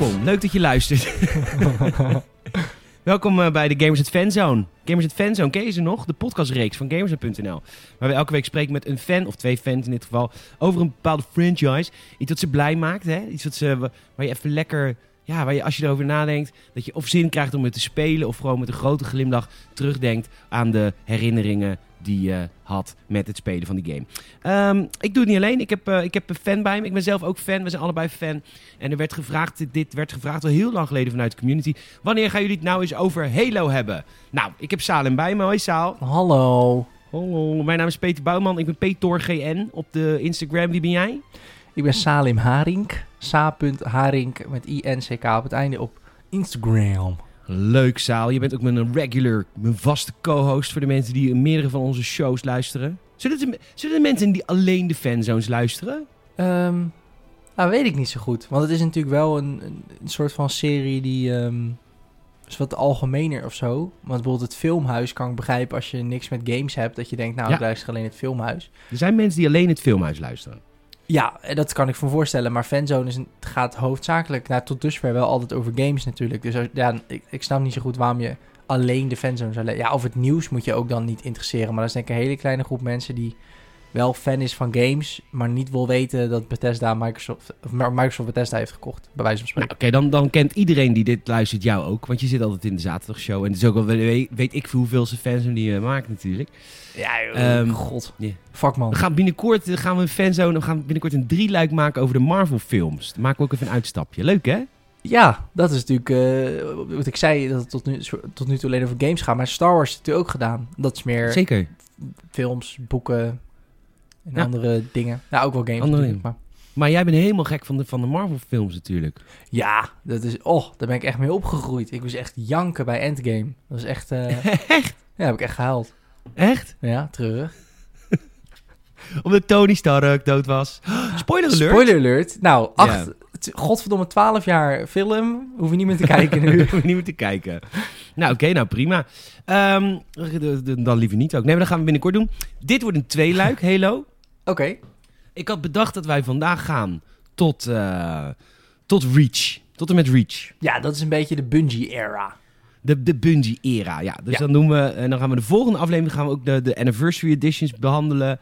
Welkom, leuk dat je luistert. Welkom eh, bij de Gamers at Fanzone. Gamers at Fanzone, ken je ze nog? De podcastreeks van Gamers.nl. Waar we elke week spreken met een fan, of twee fans in dit geval, over een bepaalde franchise. Iets wat ze blij maakt, hè? Iets wat ze, waar je even lekker, ja, waar je als je erover nadenkt, dat je of zin krijgt om het te spelen, of gewoon met een grote glimlach terugdenkt aan de herinneringen die je had met het spelen van die game. Ehm, ik doe het niet alleen. Ik heb, eh, ik heb een fan bij me. Ik ben zelf ook fan. We zijn allebei fan. En er werd gevraagd, dit werd gevraagd al heel lang geleden vanuit de community. Wanneer gaan jullie het nou eens over Halo hebben? Nou, ik heb Salem bij me. Hoi Saal. Hallo. Hallo, mijn naam is Peter Bouwman. Ik ben PetorGN op de Instagram. Wie ben jij? Ik ben Salim Harink. Sa.harink met I-N-C-K op het einde op Instagram. Leuk, Saal. Je bent ook mijn regular, mijn vaste co-host voor de mensen die meerdere van onze shows luisteren. Zullen de, zullen de mensen die alleen de fanzones luisteren? Ehm nou, weet ik niet zo goed. Want het is natuurlijk wel een, een, soort van serie die ehm, is wat algemener of zo. Want bijvoorbeeld het filmhuis kan ik begrijpen als je niks met games hebt. Dat je denkt, nou, Ja. ik luister alleen het filmhuis. Er zijn mensen die alleen het filmhuis luisteren. Ja, en dat kan ik me voorstellen. Maar fanzone is een, gaat hoofdzakelijk, nou, tot dusver wel altijd over games natuurlijk. Dus ja, ik, ik snap niet zo goed waarom je alleen de fanzone zou... Ja, of het nieuws moet je ook dan niet interesseren. Maar dat is denk ik een hele kleine groep mensen die wel fan is van games... maar niet wil weten dat Bethesda Microsoft, of Microsoft Bethesda heeft gekocht, bij wijze van Nou, spreken. Oké, dan, dan kent iedereen die dit luistert jou ook. Want je zit altijd in de zaterdagshow. En het is ook al, weet, weet ik veel hoeveelste fans die je maakt natuurlijk. Ja, Ehm, god. ja. Fuck man. We gaan binnenkort eh, gaan we een fanzone, we gaan binnenkort een drieluik maken over de Marvel films. Dan maken we ook even een uitstapje. Leuk hè? Ja, dat is natuurlijk eh, wat ik zei, dat het tot nu, tot nu toe alleen over games gaat. Maar Star Wars is natuurlijk ook gedaan. Dat is meer... Zeker. films, boeken en Ja. andere dingen. Nou, ook wel games Andere natuurlijk, maar... Maar jij bent helemaal gek van de, van de Marvel films natuurlijk. Ja, dat is... Oh, daar ben ik echt mee opgegroeid. Ik was echt janken bij Endgame. Dat was echt... eh, echt? ja, heb ik echt gehuild. Echt? Ja, terug. Omdat Tony Stark dood was. Spoiler alert. Spoiler alert. Nou, Ja. acht... Godverdomme, 12 jaar film. Hoef je niet meer te kijken nu. Hoef je niet meer te kijken. Nou, oké, nou prima. Ehm, dan liever niet ook. Nee, maar dat gaan we binnenkort doen. Dit wordt een tweeluik, Halo. Oké. Ik had bedacht dat wij vandaag gaan tot, eh, tot Reach. Tot en met Reach. Ja, dat is een beetje de Bungie-era. De, de Bungie-era, ja. Dus Ja. dan doen we... En dan gaan we de volgende aflevering... gaan we ook de, de Anniversary Editions behandelen.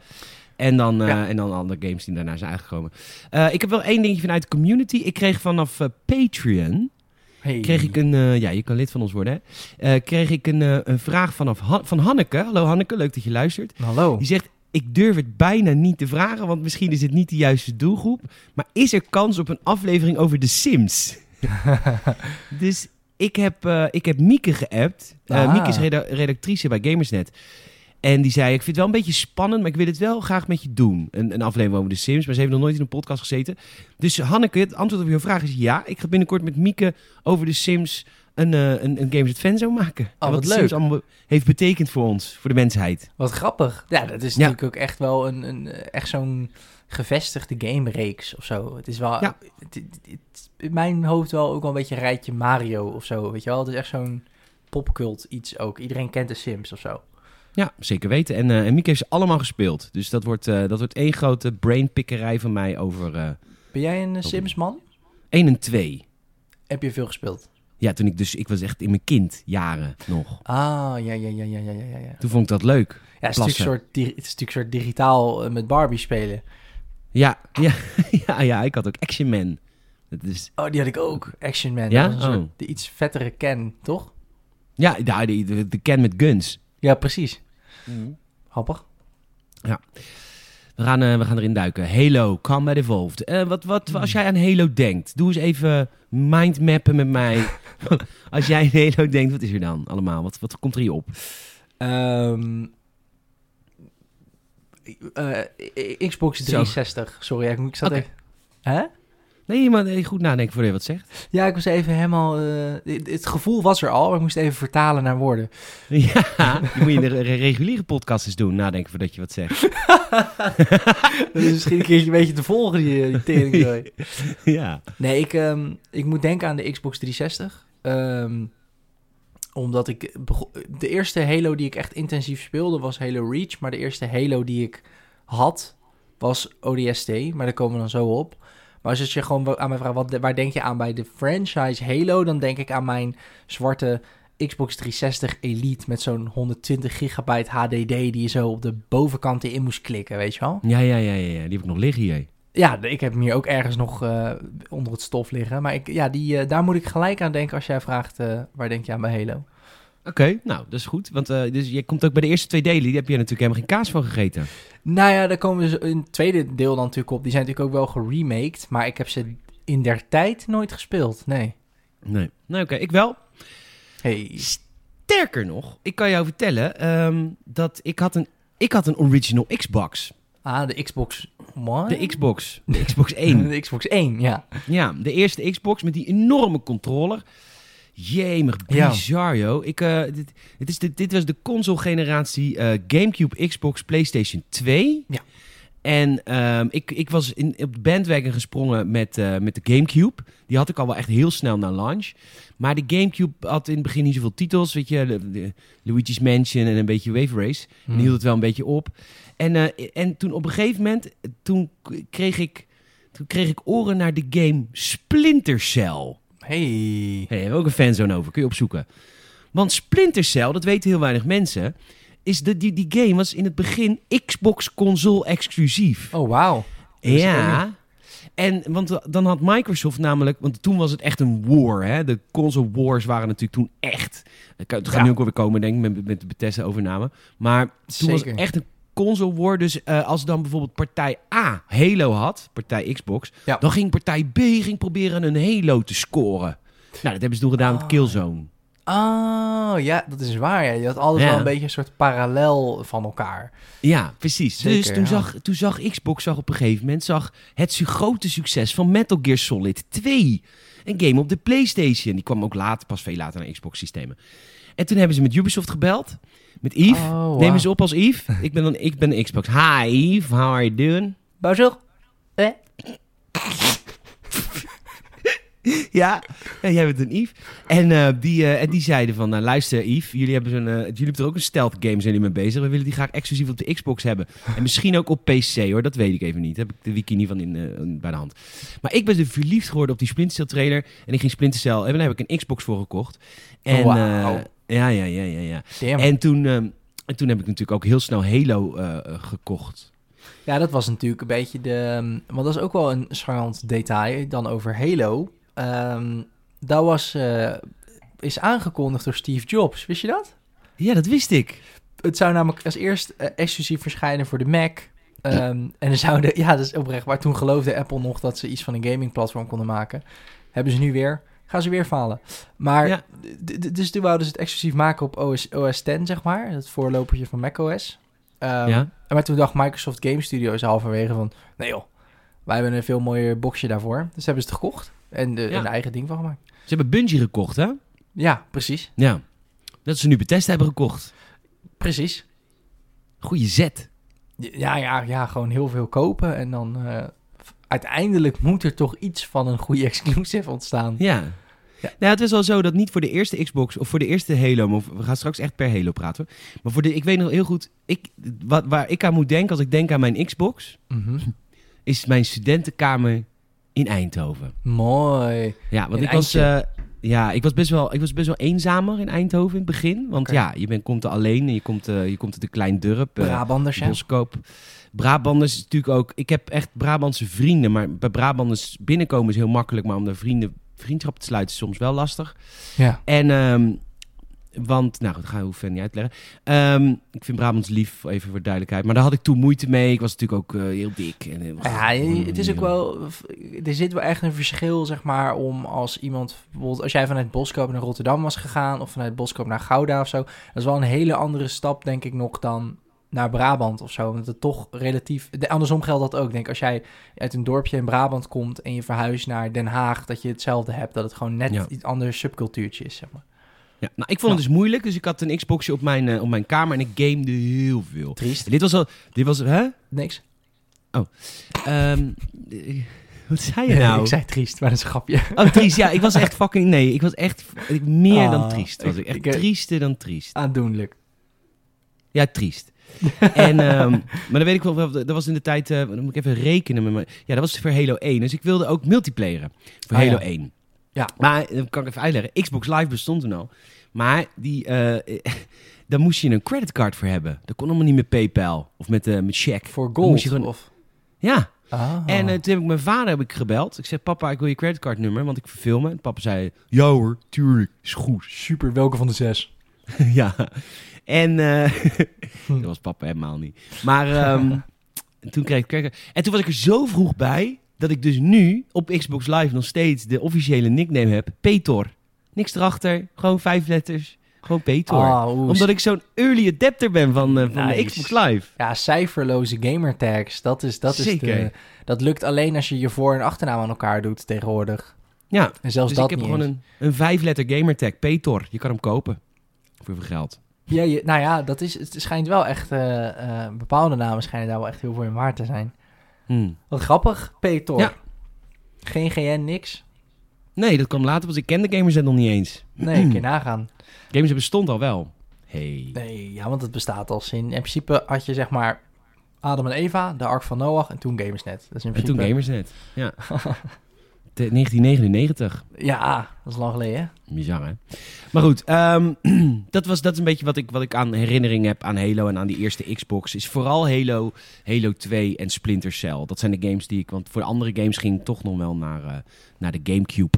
En dan, eh, Ja. en dan andere games die daarna zijn uitgekomen. Eh, ik heb wel één dingetje vanuit de community. Ik kreeg vanaf eh, Patreon... Hey. kreeg ik een... eh, ja, je kan lid van ons worden, hè. Eh, kreeg ik een, eh, een vraag vanaf Han- van Hanneke. Hallo Hanneke, leuk dat je luistert. Hallo. Die zegt, ik durf het bijna niet te vragen, want misschien is het niet de juiste doelgroep. Maar is er kans op een aflevering over de Sims? dus ik heb, eh, ik heb Mieke geappt. Eh Ah. Mieke is reda- redactrice bij Gamersnet. En die zei, ik vind het wel een beetje spannend, maar ik wil het wel graag met je doen. Een, een aflevering over de Sims, maar ze heeft nog nooit in een podcast gezeten. Dus Hanneke, het antwoord op je vraag is ja. Ik ga binnenkort met Mieke over de Sims een, eh, een, een Games at Fanzone maken. En Oh, wat de leuk. Sims allemaal heeft betekend voor ons, voor de mensheid. Wat grappig. Ja, dat is Ja. natuurlijk ook echt wel een, een echt zo'n gevestigde game-reeks of zo. Het is wel Ja. het, het- het- in mijn hoofd wel ook wel een beetje een rijtje Mario of zo, weet je wel? Het is echt zo'n popcult iets ook. Iedereen kent de Sims of zo. Ja, zeker weten. En, eh en Mieke heeft ze allemaal gespeeld. Dus dat wordt, eh, dat wordt één grote brainpikkerij van mij over eh Ben jij een Sims-man? 1 en 2. Heb je veel gespeeld? Ja, toen ik dus, ik was echt in mijn kindjaren nog. Ah, ja, ja, ja, ja, ja, ja, ja. Toen vond ik dat leuk. Ja, het is, natuurlijk een soort, di- het is natuurlijk een soort digitaal met Barbie spelen. Ja, ja, ja, ja, ik had ook Action Man. Dat is, Oh, die had ik ook. Action Man. Ja? Soort Oh. de iets vettere Ken, toch? ja, de, de, de Ken met guns. Ja, precies. Grappig. We gaan, eh, we gaan erin duiken. Halo, Combat Evolved. Eh, wat, wat, als jij aan Halo denkt, doe eens even mindmappen met mij. als jij aan Halo denkt, wat is er dan allemaal? Wat, wat komt er je op? Ehm, eh, Xbox Zo. 360. Sorry, ik, ik zat Oké. even... Hè? Nee, maar nee, goed nadenken voor je wat zegt. Ja, ik was even helemaal... eh, het, het gevoel was er al, maar ik moest even vertalen naar woorden. Ja, die moet je in de re- reguliere podcast eens doen, nadenken voordat je wat zegt. Dat is misschien een keertje een beetje te volgen, die, die teringzooi. ja. Nee, ik, ehm, ik moet denken aan de Xbox 360. Ehm, omdat ik... De eerste Halo die ik echt intensief speelde was Halo Reach. Maar de eerste Halo die ik had was ODST. Maar daar komen we dan zo op. Maar als je gewoon aan mij vraagt, wat, waar denk je aan bij de franchise Halo? Dan denk ik aan mijn zwarte Xbox 360 Elite met zo'n 120 gigabyte HDD die je zo op de bovenkant in moest klikken, weet je wel? Ja, ja, ja, ja, ja. die heb ik nog liggen hier. Ja, ik heb hem hier ook ergens nog uh, onder het stof liggen. Maar ik, ja, die, uh, daar moet ik gelijk aan denken als jij vraagt uh, waar denk je aan bij Halo. Oké, okay, nou, dat is goed. Want dus je komt ook bij de eerste twee delen, die heb je natuurlijk helemaal geen kaas van gegeten. Nou ja, daar komen we in het tweede deel dan natuurlijk op. Die zijn natuurlijk ook wel geremaked, maar ik heb ze in der tijd nooit gespeeld, nee. Nee, nou oké, ik wel. Hey. Sterker nog, ik kan jou vertellen um, dat ik had, een, ik had een original Xbox. Ah, de Xbox One? De Xbox. De Xbox 1. de Xbox 1, ja. Ja, de eerste Xbox met die enorme controller. Jemig, bizar, ja. joh. Ik, uh, dit, dit, is de, dit was de console-generatie uh, GameCube, Xbox, PlayStation 2. Ja. En um, ik, ik was in, op de bandwagon gesprongen met, uh, met de GameCube. Die had ik al wel echt heel snel na launch. Maar de GameCube had in het begin niet zoveel titels. Weet je, de, de Luigi's Mansion en een beetje Wave Race. Hmm. En hield het wel een beetje op. En, en toen op een gegeven moment, toen kreeg ik, toen kreeg ik oren naar de game Splinter Cell. Hey. hey hebben we ook een fanzone over, kun je opzoeken. Want Splinter Cell, dat weten heel weinig mensen, is de, die, die game was in het begin Xbox console exclusief. Oh, wauw. Ja. En want dan had Microsoft namelijk, want toen was het echt een war. Hè? De console wars waren natuurlijk toen echt. Het gaat ja. nu ook weer komen, denk ik, met, met de Bethesda overname. Maar toen Zeker. was het echt een console war. Dus uh, als dan bijvoorbeeld partij A Halo had, partij Xbox, ja. dan ging partij B ging proberen een Halo te scoren. Nou, dat hebben ze toen gedaan met Killzone. Oh, ja, dat is waar. Ja. Je had Ja. wel een beetje een soort parallel van elkaar. Ja, precies. Zeker, dus toen, ja. zag, toen zag Xbox zag op een gegeven moment zag het grote succes van Metal Gear Solid 2. Een game op de PlayStation. Die kwam ook later, pas veel later naar Xbox systemen. En toen hebben ze met Ubisoft gebeld. Met Yves. Oh, wow. Neem eens op als Yves. ik ben dan ik ben Xbox. Hi Yves, how are you doing? Bonjour. Eh? Ja, ja jij bent een Yves. En, eh, die, eh, en die zeiden van, nou, luister Yves, jullie hebben, zo'n, eh, jullie hebben er ook een stealth game, zijn jullie mee bezig. We willen die graag exclusief op de Xbox hebben. En misschien ook op PC hoor, dat weet ik even niet. Daar heb ik de wiki niet van in, eh, bij de hand. Maar ik ben dus verliefd geworden op die Splinter Cell trailer. En ik ging Splinter Cell, en daar heb ik een Xbox voor gekocht. En, Oh, eh, ja, ja, ja, ja, ja. Damn. En toen, ehm, en toen heb ik natuurlijk ook heel snel Halo eh, eh, gekocht. Ja, dat was natuurlijk een beetje de... um, Want dat is ook wel een charmant detail dan over Halo. Ehm, dat was... eh, is aangekondigd door Steve Jobs. Wist je dat? Ja, dat wist ik. Het zou namelijk als eerst exclusief verschijnen voor de Mac. Ehm, en er zouden... Ja, dat is oprecht. Maar toen geloofde Apple nog dat ze iets van een gamingplatform konden maken. Hebben ze nu weer. Gaan ze weer falen. Maar... Ja. Dus toen wouden ze het exclusief maken op OS, OS 10, zeg maar. Het voorlopertje van macOS. Ehm, Ja. Maar toen dacht Microsoft Game Studios halverwege van... Nee joh, wij hebben een veel mooier boxje daarvoor. Dus hebben ze het gekocht. En de, Ja. een eigen ding van gemaakt. Ze hebben Bungie gekocht, hè? Ja, precies. Ja. Dat ze nu Bethesda hebben gekocht. Precies. Goeie zet. Ja, ja, ja, gewoon heel veel kopen. En dan eh, uiteindelijk moet er toch iets van een goede exclusive ontstaan. Ja. Ja. Nou, het is wel zo dat niet voor de eerste Xbox of voor de eerste Halo, maar we gaan straks echt per Halo praten. Maar voor de, ik weet nog heel goed, ik, wat, waar ik aan moet denken als ik denk aan mijn Xbox, Mhm. is mijn studentenkamer in Eindhoven. Mooi. Ja, want In ik was, eh, ja, ik was best wel, ik was best wel eenzamer in Eindhoven in het begin. Want ja, je bent, komt er alleen en je komt, eh, je komt uit een klein dorp. eh, Brabanders? Boskoop. Brabanders is natuurlijk ook... Ik heb echt Brabantse vrienden, maar bij Brabanders binnenkomen is heel makkelijk. Maar om daar vrienden, vriendschap te sluiten is soms wel lastig. Ja. En, ehm, want, nou dat ga ik hoeven niet uitleggen. Ehm, ik vind Brabants lief, even voor duidelijkheid. Maar daar had ik toen moeite mee. Ik was natuurlijk ook eh, heel dik. En, Ja, je- het is ook wel... Er zit wel echt een verschil, zeg maar, om als iemand... Bijvoorbeeld als jij vanuit Boskoop naar Rotterdam was gegaan... of vanuit Boskoop naar Gouda of zo... dat is wel een hele andere stap, denk ik nog, dan naar Brabant of zo. Want het toch relatief... De, andersom geldt dat ook, denk. Als jij uit een dorpje in Brabant komt... en je verhuist naar Den Haag... dat je hetzelfde hebt. Dat het gewoon net Ja. iets ander subcultuurtje is, zeg maar. Ja, nou, ik vond het dus moeilijk. Dus ik had een Xboxje op mijn, eh, op mijn kamer en ik gamede heel veel. Triest. Dit was al... Dit was... Hè? Niks. Ehm, eh, wat zei je nou? ik zei triest, maar dat is een grapje. Oh, triest. Ja, ik was echt fucking... Nee, ik was echt meer dan Ah, triest. Was ik. ik- Echt ik- triester dan triest. Aandoenlijk. Ja, triest. en, ehm, maar dan weet ik wel, dat was in de tijd, eh, dan moet ik even rekenen. Met me. Ja, dat was voor Halo 1. Dus ik wilde ook multiplayeren voor Ah, Halo ja. 1. Ja. Maar, dan kan ik even uitleggen. Xbox Live bestond toen al. Maar die, eh, daar moest je een creditcard voor hebben. Dat kon allemaal niet met PayPal of met, eh met check. Voor gold moest je gewoon- of... Ja, Ah. en eh, toen heb ik mijn vader heb ik gebeld. Ik zei, papa, ik wil je creditcardnummer, want ik verveel me. En papa zei, ja hoor, tuurlijk, is goed. super, welke van de zes? ja. En eh, dat was papa helemaal niet. Maar ehm, toen kreeg ik. En toen was ik er zo vroeg bij, dat ik dus nu op Xbox Live nog steeds de officiële nickname heb. Petor. Niks erachter, gewoon vijf letters. Gewoon Petor. Ah, Omdat ik zo'n early adapter ben van, eh, van de. Xbox Live. Ja, cijferloze gamertags. Dat, is, dat, is de, dat lukt alleen als je je voor- en achternaam aan elkaar doet tegenwoordig. Ja, En zelfs dus dat ik heb niet gewoon eens. een, een vijf-letter gamertag, Petor. Je kan hem kopen. Voor veel geld. Ja, je, nou ja, dat is, het schijnt wel echt... eh, eh, bepaalde namen schijnen daar wel echt heel veel in waard te zijn. Hmm. Wat grappig, Petor. Ja. Geen GN, niks. Nee, dat kwam later, want ik ken de Gamersnet nog niet eens. Nee, kun je nagaan. Gamersnet bestond al wel. Hey. Nee, ja, want het bestaat al sinds... In principe had je zeg maar Adam en Eva, de Ark van Noach en toen Gamersnet. Dat is in En toen principe... Gamersnet. Ja. De- 1999. Ja, dat is lang geleden. hè? Bizar, hè? Maar goed, ehm, dat, was, dat is een beetje wat ik, wat ik aan herinnering heb aan Halo en aan die eerste Xbox. Is vooral Halo, Halo 2 en Splinter Cell. Dat zijn de games die ik... Want voor de andere games ging ik toch nog wel naar, eh, naar de Gamecube.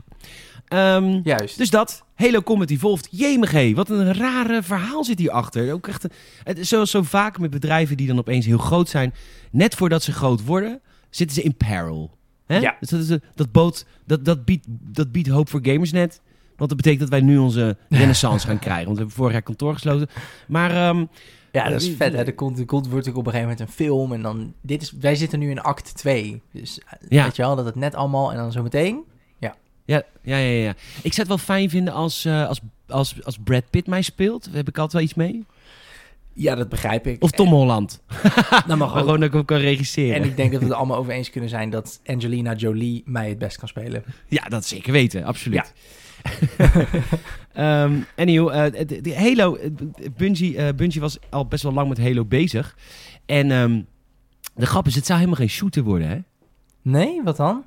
Ehm, Juist. Dus dat, Halo Combat Evolved. Jemig, wat een rare verhaal zit hierachter. Ook echt, een- het is zoals zo vaak met bedrijven die dan opeens heel groot zijn. Net voordat ze groot worden, zitten ze in peril. Hè? Ja. Dus dat, is, een- dat, bood, dat, dat, biedt, dat biedt hoop voor Gamersnet. Want dat betekent dat wij nu onze renaissance gaan krijgen. Want we hebben vorig jaar kantoor gesloten. Maar ehm, Ja, dat is vet. Hè? Er komt, er komt wordt ook op een gegeven moment een film. En dan, dit is, wij zitten nu in act 2. Dus eh, Ja. weet je wel, dat het net allemaal... En dan zo meteen... ja, ja, ja, ja, ja. Ik zou het wel fijn vinden als, eh, als, als, als Brad Pitt mij speelt. Daar heb ik altijd wel iets mee. Ja, dat begrijp ik. Of Tom Holland. Dat mag Maar ook. gewoon dat ik hem kan regisseren. En ik denk dat we het allemaal over eens kunnen zijn dat Angelina Jolie mij het best kan spelen. Ja, dat zeker weten, absoluut. Ehm anyhow, eh, de- de Halo, eh, Bungie, eh, Bungie was al best wel lang met Halo bezig. En ehm, de grap is, het zou helemaal geen shooter worden, hè? Nee, wat dan?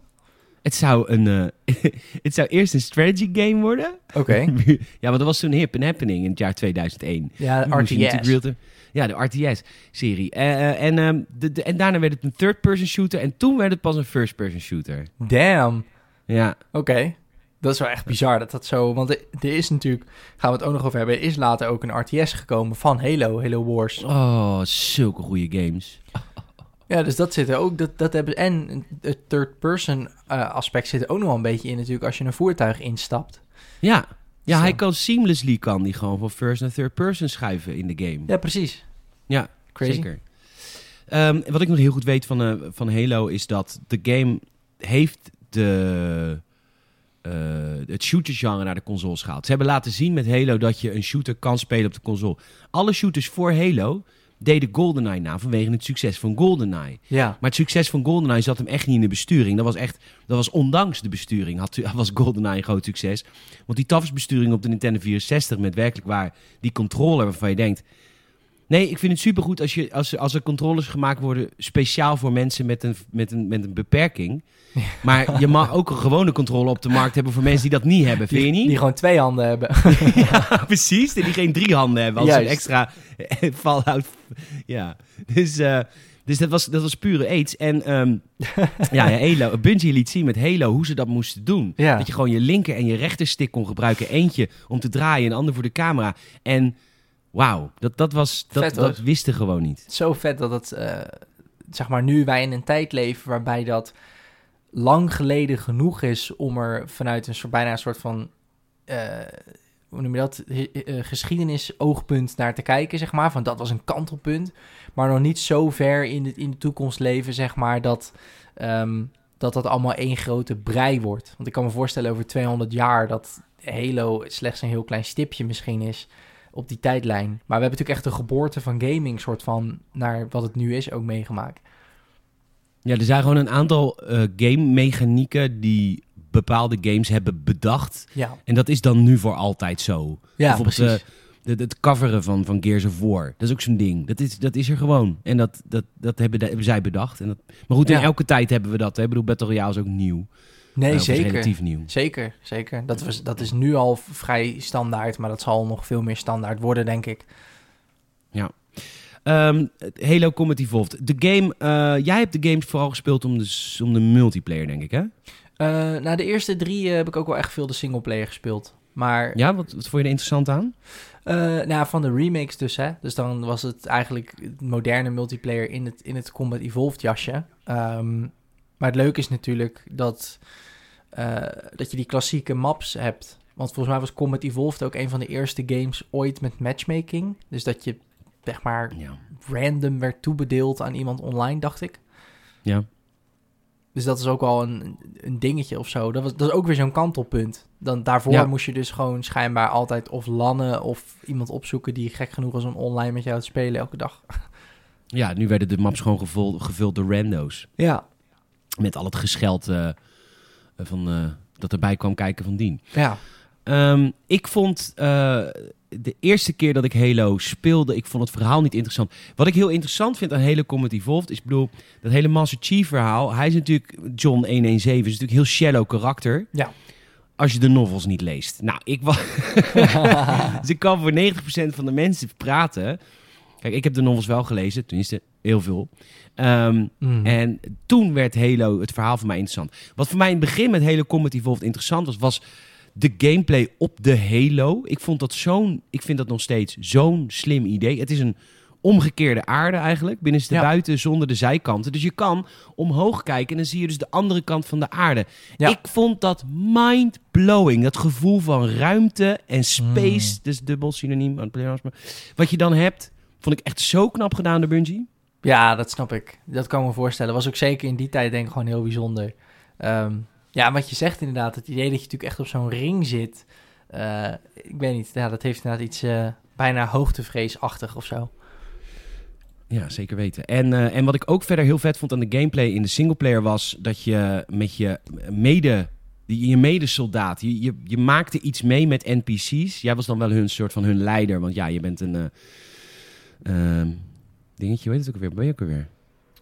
Het zou, een, eh, het zou eerst een strategy game worden. Oké. ja, want dat was toen hip en happening in het jaar 2001. Ja, natuurlijk RTS. Ja, de RTS-serie. en, ehm, de, de- en daarna werd het een third-person shooter. En toen werd het pas een first-person shooter. Damn. Ja, Oké. Dat is wel echt bizar dat dat zo... Want er, er is natuurlijk... Gaan we het ook nog over hebben. Er is later ook een RTS gekomen van Halo. Halo Wars. oh, zulke goede games. Ja, dus dat zit er ook. Dat, dat hebben, en het third-person eh, aspect zit er ook nog wel een beetje in natuurlijk als je een voertuig instapt. Ja, ja Zo. hij kan seamlessly kan die gewoon van first naar third person schuiven in de game. Ja, precies. Ja, Crazy. zeker. Ehm, wat ik nog heel goed weet van, eh, van Halo is dat de game heeft de, eh, het shooter-genre naar de consoles gehaald. Ze hebben laten zien met Halo dat je een shooter kan spelen op de console. Alle shooters voor Halo deden GoldenEye na vanwege het succes van GoldenEye. Ja. Maar het succes van GoldenEye zat hem echt niet in de besturing. Dat was echt, dat was ondanks de besturing had, was GoldenEye een groot succes. Want die tafelsbesturing op de Nintendo 64 met werkelijk waar die controller waarvan je denkt... Nee, ik vind het supergoed als, je, als, als er controllers gemaakt worden speciaal voor mensen met een, met een, met een beperking. Maar je mag ook een gewone controle op de markt hebben voor mensen die dat niet hebben, vind je Die, niet? die gewoon twee handen hebben. ja, precies. Die geen drie handen hebben als een Juist. extra eh, Fallout. Ja, dus, eh, dus dat, was, dat was pure aids. En ehm, ja, ja, Halo, Bungie liet zien met Halo hoe ze dat moesten doen. Ja. Dat je gewoon je linker en je rechterstick kon gebruiken. Eentje om te draaien en een ander voor de camera. En wauw, dat, dat, was, dat, Vet, dat wisten gewoon niet. Zo vet dat het, eh, zeg maar, nu wij in een tijd leven waarbij dat lang geleden genoeg is om er vanuit een soort, bijna een soort van, eh, hoe noem je dat, eh, geschiedenis-oogpunt naar te kijken, zeg maar. Van dat was een kantelpunt, maar nog niet zo ver in de, in de toekomst leven, zeg maar, dat, ehm, dat dat allemaal één grote brei wordt. Want ik kan me voorstellen over 200 jaar dat Halo slechts een heel klein stipje misschien is op die tijdlijn. Maar we hebben natuurlijk echt de geboorte van gaming soort van naar wat het nu is ook meegemaakt. Ja, er zijn gewoon een aantal eh, game-mechanieken die bepaalde games hebben bedacht. Ja, En dat is dan nu voor altijd zo. ja Bijvoorbeeld, precies. eh, de, het coveren van, van Gears of War. Dat is ook zo'n ding. Dat is, dat is er gewoon. En dat, dat, dat hebben, de- hebben zij bedacht. En dat, maar goed, in Ja. elke tijd hebben we dat. Hè. Ik bedoel, Battle Royale is ook nieuw. Nee, is zeker. relatief nieuw. Zeker, zeker. Dat, was, dat is nu al vrij standaard, maar dat zal nog veel meer standaard worden, denk ik. Ehm, Halo Combat Evolved. De game, eh, jij hebt de games vooral gespeeld om de, om de multiplayer, denk ik, hè? Eh na de eerste drie eh, heb ik ook wel echt veel de singleplayer gespeeld. Maar Ja, wat, wat vond je er interessant aan? nou, ja, van de remakes dus, hè. Dus dan was het eigenlijk het moderne multiplayer in het, in het Combat Evolved jasje. Ehm, maar het leuke is natuurlijk dat, eh, dat je die klassieke maps hebt. Want volgens mij was Combat Evolved ook een van de eerste games ooit met matchmaking. Dus dat je, zeg maar, Ja. random werd toebedeeld aan iemand online, dacht ik. Ja. Dus dat is ook wel een, een dingetje of zo. Dat, was, dat is ook weer zo'n kantelpunt. Dan, daarvoor Ja. moest je dus gewoon schijnbaar altijd of lannen of iemand opzoeken die gek genoeg was om online met jou te spelen elke dag. ja, nu werden de maps gewoon gevuld, gevuld door rando's. Ja, Met al het gescheld eh, van, eh, dat erbij kwam kijken van dien. ja. Ehm, ik vond eh, de eerste keer dat ik Halo speelde, ik vond het verhaal niet interessant. Wat ik heel interessant vind aan Halo Combat Evolved is, bedoel, dat hele Master Chief verhaal. Hij is natuurlijk, John 117, is natuurlijk heel shallow karakter. Ja. Als je de novels niet leest. Nou, ik was... dus ik kan voor 90% van de mensen praten. Kijk, ik heb de novels wel gelezen, tenminste heel veel. Ehm, Mm. en toen werd Halo, het verhaal voor mij interessant. Wat voor mij in het begin met Halo Combat Evolved interessant was, was de gameplay op de Halo. Ik vond dat zo'n, ik vind dat nog steeds zo'n slim idee. Het is een omgekeerde aarde eigenlijk, binnenste Ja. buiten zonder de zijkanten. Dus je kan omhoog kijken en dan zie je dus de andere kant van de aarde. Ja. Ik vond dat mind-blowing. Dat gevoel van ruimte en space, Mm. dus dubbel synoniem aan het. Wat je dan hebt, vond ik echt zo knap gedaan door Bungie. Ja, dat snap ik. Dat kan ik me voorstellen. Was ook zeker in die tijd denk ik gewoon heel bijzonder. Ehm, ja, wat je zegt inderdaad, het idee dat je natuurlijk echt op zo'n ring zit. eh, ik weet niet, ja, dat heeft inderdaad iets eh, bijna hoogtevreesachtig of zo. Ja, zeker weten. En, eh, en wat ik ook verder heel vet vond aan de gameplay in de singleplayer was dat je met je mede, je medesoldaat, je, je, je maakte iets mee met NPC's. Jij was dan wel hun soort van hun leider, want ja, je bent een eh, ehm, dingetje, weet het ook alweer, ben je ook alweer?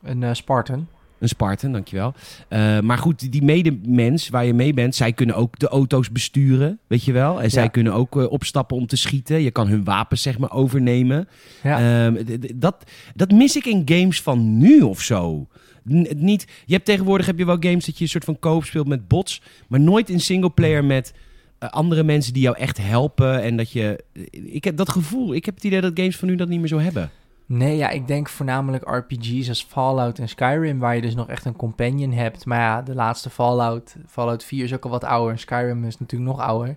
Een eh, Spartan. Een Spartan, dankjewel. Eh maar goed, die- medemens waar je mee bent, zij kunnen ook de auto's besturen, weet je wel. En zij Ja. kunnen ook eh, opstappen om te schieten. Je kan hun wapens, zeg maar, overnemen. Ja. Ehm, dat, dat mis ik in games van nu of zo. N- niet, je hebt tegenwoordig heb je wel games dat je een soort van koop speelt met bots, maar nooit in singleplayer met andere mensen die jou echt helpen. En dat je. Ik heb dat gevoel. Ik heb het idee dat games van nu dat niet meer zo hebben. Nee, ja, ik denk voornamelijk RPG's als Fallout en Skyrim, waar je dus nog echt een companion hebt. Maar ja, de laatste Fallout, Fallout 4 is ook al wat ouder en Skyrim is natuurlijk nog ouder.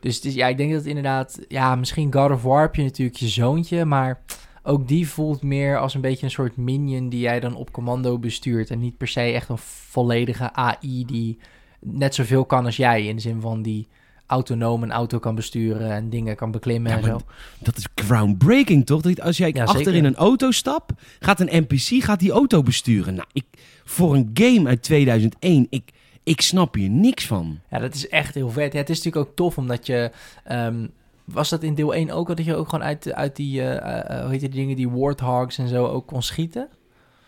Dus ja, ik denk dat inderdaad, ja, misschien God of War heb je natuurlijk je zoontje, maar ook die voelt meer als een beetje een soort minion die jij dan op commando bestuurt. En niet per se echt een volledige AI die net zoveel kan als jij, in de zin van die autonoom een auto kan besturen en dingen kan beklimmen Ja, en zo. Dat is groundbreaking, toch? Dat als jij Ja, achter zeker. in een auto stapt, gaat een NPC gaat die auto besturen. Nou, ik, voor een game uit 2001, ik, ik snap hier niks van. Ja, dat is echt heel vet. Ja, het is natuurlijk ook tof omdat je... ehm, was dat in deel 1 ook, dat je ook gewoon uit, uit die, eh, eh, eh, hoe heet die dingen, die warthogs en zo ook kon schieten?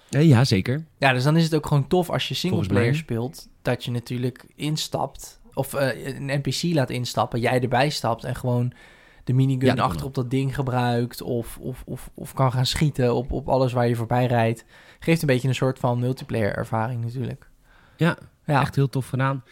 Ja, zeker. Ja, dus dan is het ook gewoon tof als je singleplayer speelt, dat je natuurlijk instapt, of eh, een NPC laat instappen, jij erbij stapt en gewoon de minigun Ja, achter op dat ding gebruikt, of, of, of, of kan gaan schieten op, op alles waar je voorbij rijdt. Geeft een beetje een soort van multiplayer ervaring natuurlijk. Ja, Ja, Echt heel tof gedaan.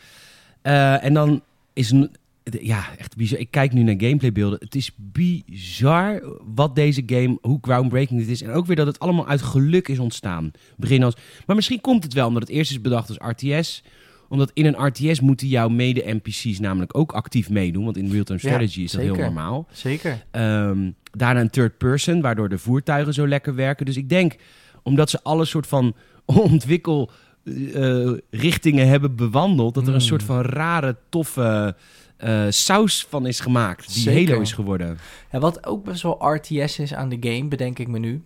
Eh, en dan is een, ja, echt bizar. Ik kijk nu naar gameplaybeelden. Het is bizar wat deze game, hoe groundbreaking dit is. En ook weer dat het allemaal uit geluk is ontstaan. Begin als, maar misschien komt het wel omdat het eerst is bedacht als RTS. Omdat in een RTS moeten jouw mede-NPC's namelijk ook actief meedoen. Want in real-time Ja, strategy is dat heel normaal. zeker. Ehm, daarna een third person, waardoor de voertuigen zo lekker werken. Dus ik denk, omdat ze alle soort van ontwikkel eh, richtingen hebben bewandeld, dat er een Mm. soort van rare, toffe eh, saus van is gemaakt. Die Zeker. Halo is geworden. Ja, wat ook best wel RTS is aan de game, bedenk ik me nu. Um,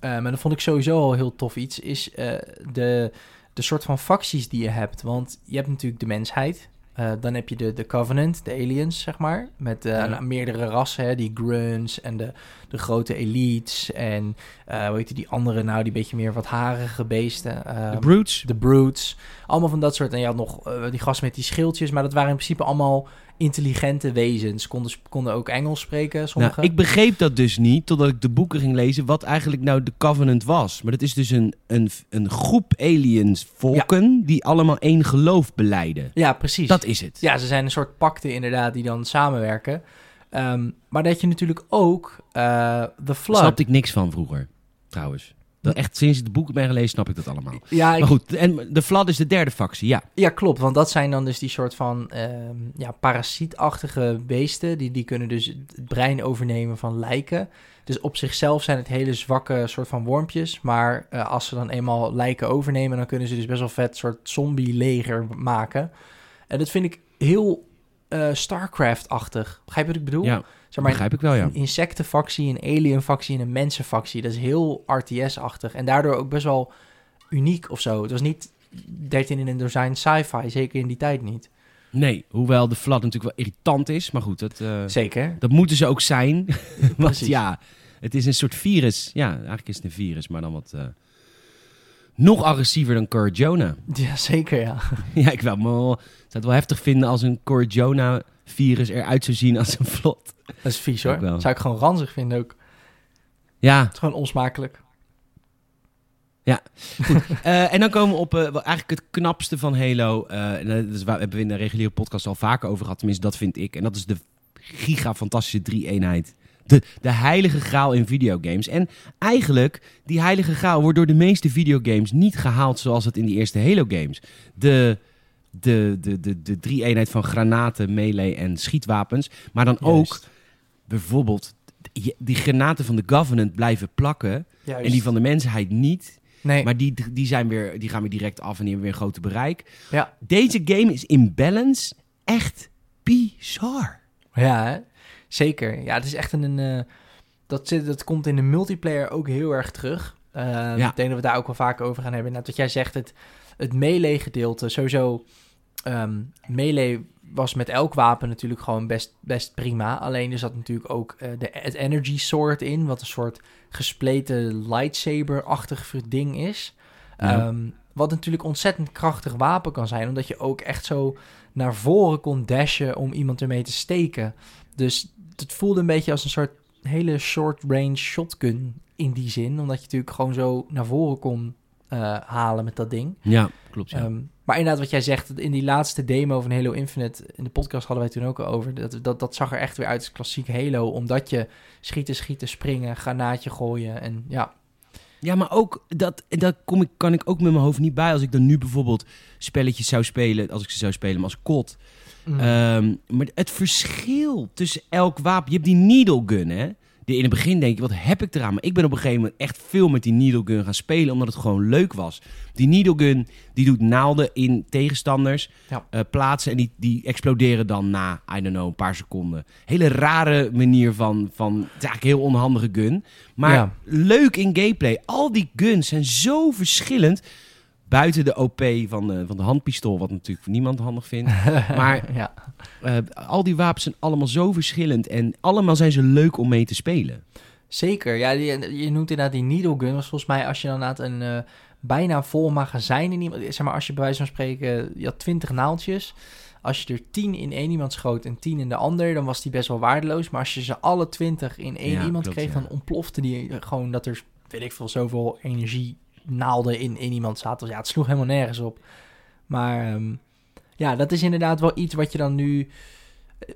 en dat vond ik sowieso al heel tof iets, is eh, de, de soort van facties die je hebt. Want je hebt natuurlijk de mensheid. Eh, dan heb je de, de Covenant, de aliens, zeg maar. Met eh, Ja. nou, meerdere rassen, hè, die grunts en de, de grote elites. En eh hoe heet die, die andere, nou, die beetje meer wat harige beesten. De Ehm, Brutes. de Brutes. Allemaal van dat soort. En je had nog die gasten met die schildjes. Maar dat waren in principe allemaal intelligente wezens. Konden, konden ook Engels spreken. Nou, ik begreep dat dus niet totdat ik de boeken ging lezen wat eigenlijk nou de Covenant was. Maar dat is dus een, een, een groep aliens, volken, die allemaal één geloof beleiden. Ja, precies. Dat is het. Ja, ze zijn een soort pakte inderdaad die dan samenwerken. Ehm, maar dat je natuurlijk ook eh The Daar Flood... snapte ik niks van vroeger, trouwens. Dat echt sinds ik de boeken ben gelezen, snap ik dat allemaal. Ja, ik- Maar goed, en de Flood is de derde factie, ja. ja, klopt. Want dat zijn dan dus die soort van ehm, ja, parasietachtige beesten. Die, die kunnen dus het brein overnemen van lijken. Dus op zichzelf zijn het hele zwakke soort van wormpjes. Maar eh, als ze dan eenmaal lijken overnemen, dan kunnen ze dus best wel vet soort zombie-leger maken. En dat vind ik heel eh, StarCraft-achtig. Begrijp je wat ik bedoel? Ja, zeg maar, begrijp ik wel, ja. Een insectenfactie, een alienfactie en een mensenfactie. Dat is heel RTS-achtig. En daardoor ook best wel uniek of zo. Het was niet 13 in een dozijn sci-fi, zeker in die tijd niet. Nee, hoewel de Flood natuurlijk wel irritant is, maar goed, dat, eh, Zeker. dat moeten ze ook zijn. Want ja, het is een soort virus. Ja, eigenlijk is het een virus, maar dan wat... eh, nog agressiever dan Cor Jonah. Ja, zeker, ja. ja, ik wel, zou het wel heftig vinden als een Cor Jonah virus eruit zou zien als een vlot. Dat is vies, hoor. Zou ik gewoon ranzig vinden ook. Ja, Het is gewoon onsmakelijk. Eh, en dan komen we op eh, eigenlijk het knapste van Halo. en dat is waar hebben we in de reguliere podcast al vaker over gehad. Tenminste, dat vind ik. En dat is de giga fantastische drie-eenheid. De, de heilige graal in videogames. En eigenlijk, die heilige graal wordt door de meeste videogames niet gehaald zoals het in die eerste Halo games. De, de, de, de, de drie-eenheid van granaten, melee en schietwapens. Maar dan ook bijvoorbeeld die die granaten van de Government blijven plakken. Juist. En die van de mensheid niet. Nee, Maar die, die, zijn weer, die gaan weer direct af en die hebben weer een grote bereik. ja. Deze game is in balance echt bizar. Ja, hè? zeker. Ja, het is echt een... eh, dat, zit, dat komt in de multiplayer ook heel erg terug. Eh, Ja. Ik denk dat we daar ook wel vaker over gaan hebben. Net wat jij zegt, het, het melee gedeelte. Sowieso, ehm melee was met elk wapen natuurlijk gewoon best, best prima. Alleen er zat natuurlijk ook eh, de, het energy sword in. Wat een soort gespleten lightsaber-achtig ding is. Ja. Ehm, wat natuurlijk ontzettend krachtig wapen kan zijn. Omdat je ook echt zo naar voren kon dashen om iemand ermee te steken. Dus het voelde een beetje als een soort hele short-range shotgun in die zin. Omdat je natuurlijk gewoon zo naar voren kon eh, halen met dat ding. Ja, klopt. Ja. Ehm, maar inderdaad, wat jij zegt, in die laatste demo van Halo Infinite, in de podcast hadden wij toen ook al over, dat, dat, dat zag er echt weer uit als klassiek Halo, omdat je schieten, schieten, springen, granaatje gooien en ja, ja, maar ook dat, dat kom ik, kan ik ook met mijn hoofd niet bij. Als ik dan nu bijvoorbeeld spelletjes zou spelen, als ik ze zou spelen maar als kot. Mm. Ehm, maar het verschil tussen elk wapen. Je hebt die needle gun, hè? Die in het begin denk je, wat heb ik eraan? Maar ik ben op een gegeven moment echt veel met die needle gun gaan spelen, omdat het gewoon leuk was. Die needle gun, die doet naalden in tegenstanders Ja. eh, plaatsen en die, die exploderen dan na, I don't know, een paar seconden. Hele rare manier van, van het is eigenlijk een heel onhandige gun. Maar Ja. leuk in gameplay. Al die guns zijn zo verschillend. Buiten de OP van de, van de handpistool, wat natuurlijk niemand handig vindt. maar ja. eh, al die wapens zijn allemaal zo verschillend. En allemaal zijn ze leuk om mee te spelen. Zeker, ja, je, je noemt inderdaad die needle gun, was volgens mij als je dan inderdaad een eh, bijna vol magazijn in iemand, zeg maar als je bij wijze van spreken, je had 20 naaldjes. Als je er 10 in één iemand schoot en 10 in de ander, dan was die best wel waardeloos. Maar als je ze alle 20 in één Ja, iemand klopt, kreeg, ja. dan ontplofte die gewoon dat er, weet ik veel, zoveel energie naalden in, in iemand zaten. Ja, het sloeg helemaal nergens op. Maar ehm, ja, dat is inderdaad wel iets wat je dan nu...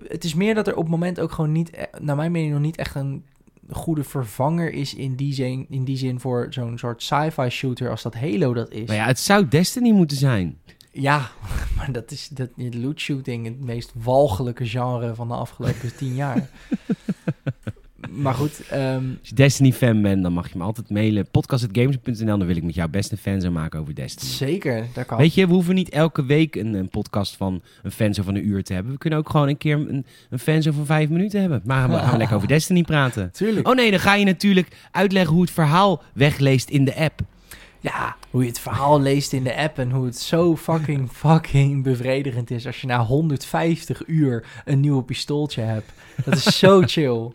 Het is meer dat er op het moment ook gewoon niet, eh, naar mijn mening, nog niet echt een goede vervanger is in die zin, in die zin voor zo'n soort sci-fi shooter als dat Halo dat is. Maar ja, het zou Destiny moeten zijn. Ja, maar dat is dat, loot shooting het meest walgelijke genre van de afgelopen tien jaar. maar goed, ehm, Als je Destiny-fan bent, dan mag je me altijd mailen. podcast.gamers.nl, dan wil ik met jou best een fan maken over Destiny. zeker, daar kan. Weet je, we hoeven niet elke week een, een podcast van een fan zo van een uur te hebben. We kunnen ook gewoon een keer een, een fan zo van vijf minuten hebben. Maar we gaan we lekker over Destiny praten. Tuurlijk. Oh nee, dan ga je natuurlijk uitleggen hoe het verhaal wegleest in de app. Ja, hoe je het verhaal leest in de app en hoe het zo fucking, fucking bevredigend is als je na 150 uur een nieuwe pistooltje hebt. Dat is zo chill.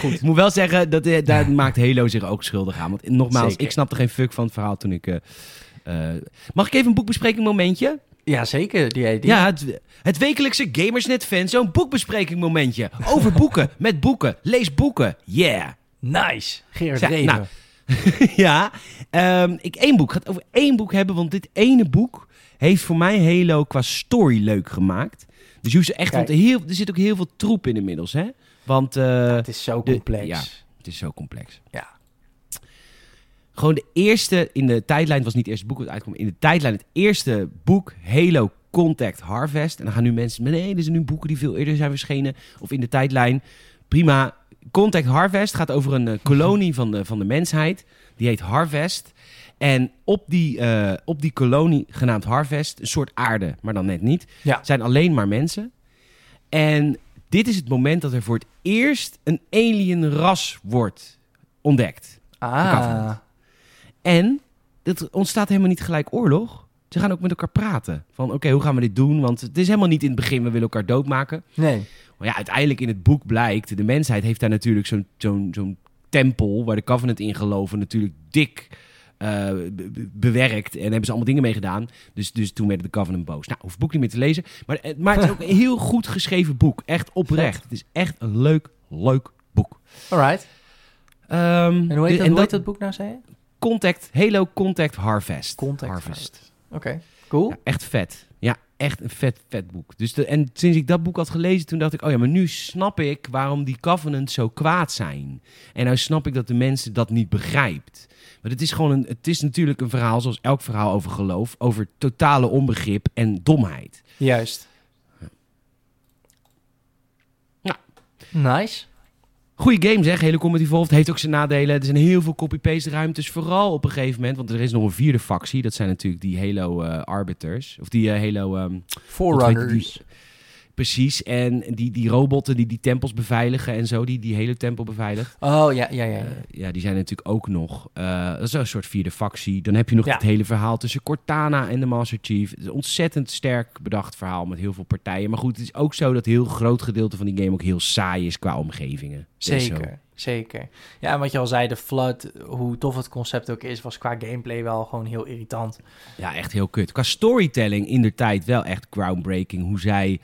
Goed. Ik moet wel zeggen, dat, eh, daar maakt Halo zich ook schuldig aan. Want nogmaals, Zeker. ik snapte geen fuck van het verhaal toen ik... eh, eh, mag ik even een boekbespreking momentje? Ja, zeker. Die, die, Ja, het, het wekelijkse Gamersnet fan, zo'n boekbespreking momentje. Over boeken, met boeken, lees boeken. Yeah. Nice. Gerard Ja, Reven. nou. ja, ehm, ik één boek. Ik ga het over één boek hebben, want dit ene boek heeft voor mij Halo qua story leuk gemaakt. Dus je hoeft ze echt, Kijk. want heel, er zit ook heel veel troep in inmiddels, hè? Want eh, het is zo de- complex. ja. het is zo complex. Ja. Gewoon de eerste in de tijdlijn, was niet het eerste boek dat uitkwam, in de tijdlijn het eerste boek, Halo Contact Harvest. En dan gaan nu mensen, nee, er zijn nu boeken die veel eerder zijn verschenen, of in de tijdlijn. Prima. Contact Harvest gaat over een eh, kolonie van de, van de mensheid, die heet Harvest. En op die, eh, op die kolonie, genaamd Harvest, een soort aarde, maar dan net niet, Ja. zijn alleen maar mensen. En dit is het moment dat er voor het eerst een alien ras wordt ontdekt. Ah. En er ontstaat helemaal niet gelijk oorlog. Ze gaan ook met elkaar praten. Van oké, hoe gaan we dit doen? Want het is helemaal niet in het begin, we willen elkaar doodmaken. nee. Maar ja, uiteindelijk in het boek blijkt, de mensheid heeft daar natuurlijk zo'n zo'n zo'n tempel waar de Covenant in geloven natuurlijk dik eh, be- be- bewerkt. En hebben ze allemaal dingen mee gedaan. Dus, dus toen werden de Covenant boos. Nou, hoef het boek niet meer te lezen. Maar, eh, maar het is ook een heel goed geschreven boek. Echt oprecht. Het is echt een leuk, leuk boek. Alright. Ehm, En hoe heet, de- dat, heet dat boek nou, zei je? Contact, Halo Contact Harvest. Contact Harvest. Oké. Cool. Ja, echt vet. Ja, echt een vet, vet boek. Dus de, en sinds ik dat boek had gelezen, toen dacht ik, oh ja, maar nu snap ik waarom die Covenants zo kwaad zijn. En nou snap ik dat de mensen dat niet begrijpt. Want het is gewoon een, het is natuurlijk een verhaal, zoals elk verhaal over geloof, over totale onbegrip en domheid. Juist. Ja. Nice. Goeie game zeg, hele Combat Evolved heeft ook zijn nadelen. Er zijn heel veel copy-paste ruimtes, vooral op een gegeven moment. Want er is nog een vierde factie, dat zijn natuurlijk die Halo eh, Arbiters. Of die eh, Halo... ehm, Forerunners. Precies, en die, die robotten die die tempels beveiligen en zo, die die hele tempel beveiligen. Oh, ja, ja, ja. ja. Eh, ja, die zijn natuurlijk ook nog. eh, dat is een soort vierde factie. Dan heb je nog Ja. het hele verhaal tussen Cortana en de Master Chief. Het is een ontzettend sterk bedacht verhaal met heel veel partijen. Maar goed, het is ook zo dat heel groot gedeelte van die game ook heel saai is qua omgevingen. Zeker, zeker. Ja, en wat je al zei, de Flood, hoe tof het concept ook is, was qua gameplay wel gewoon heel irritant. Ja, echt heel kut. Qua storytelling in de tijd wel echt groundbreaking. Hoe zij,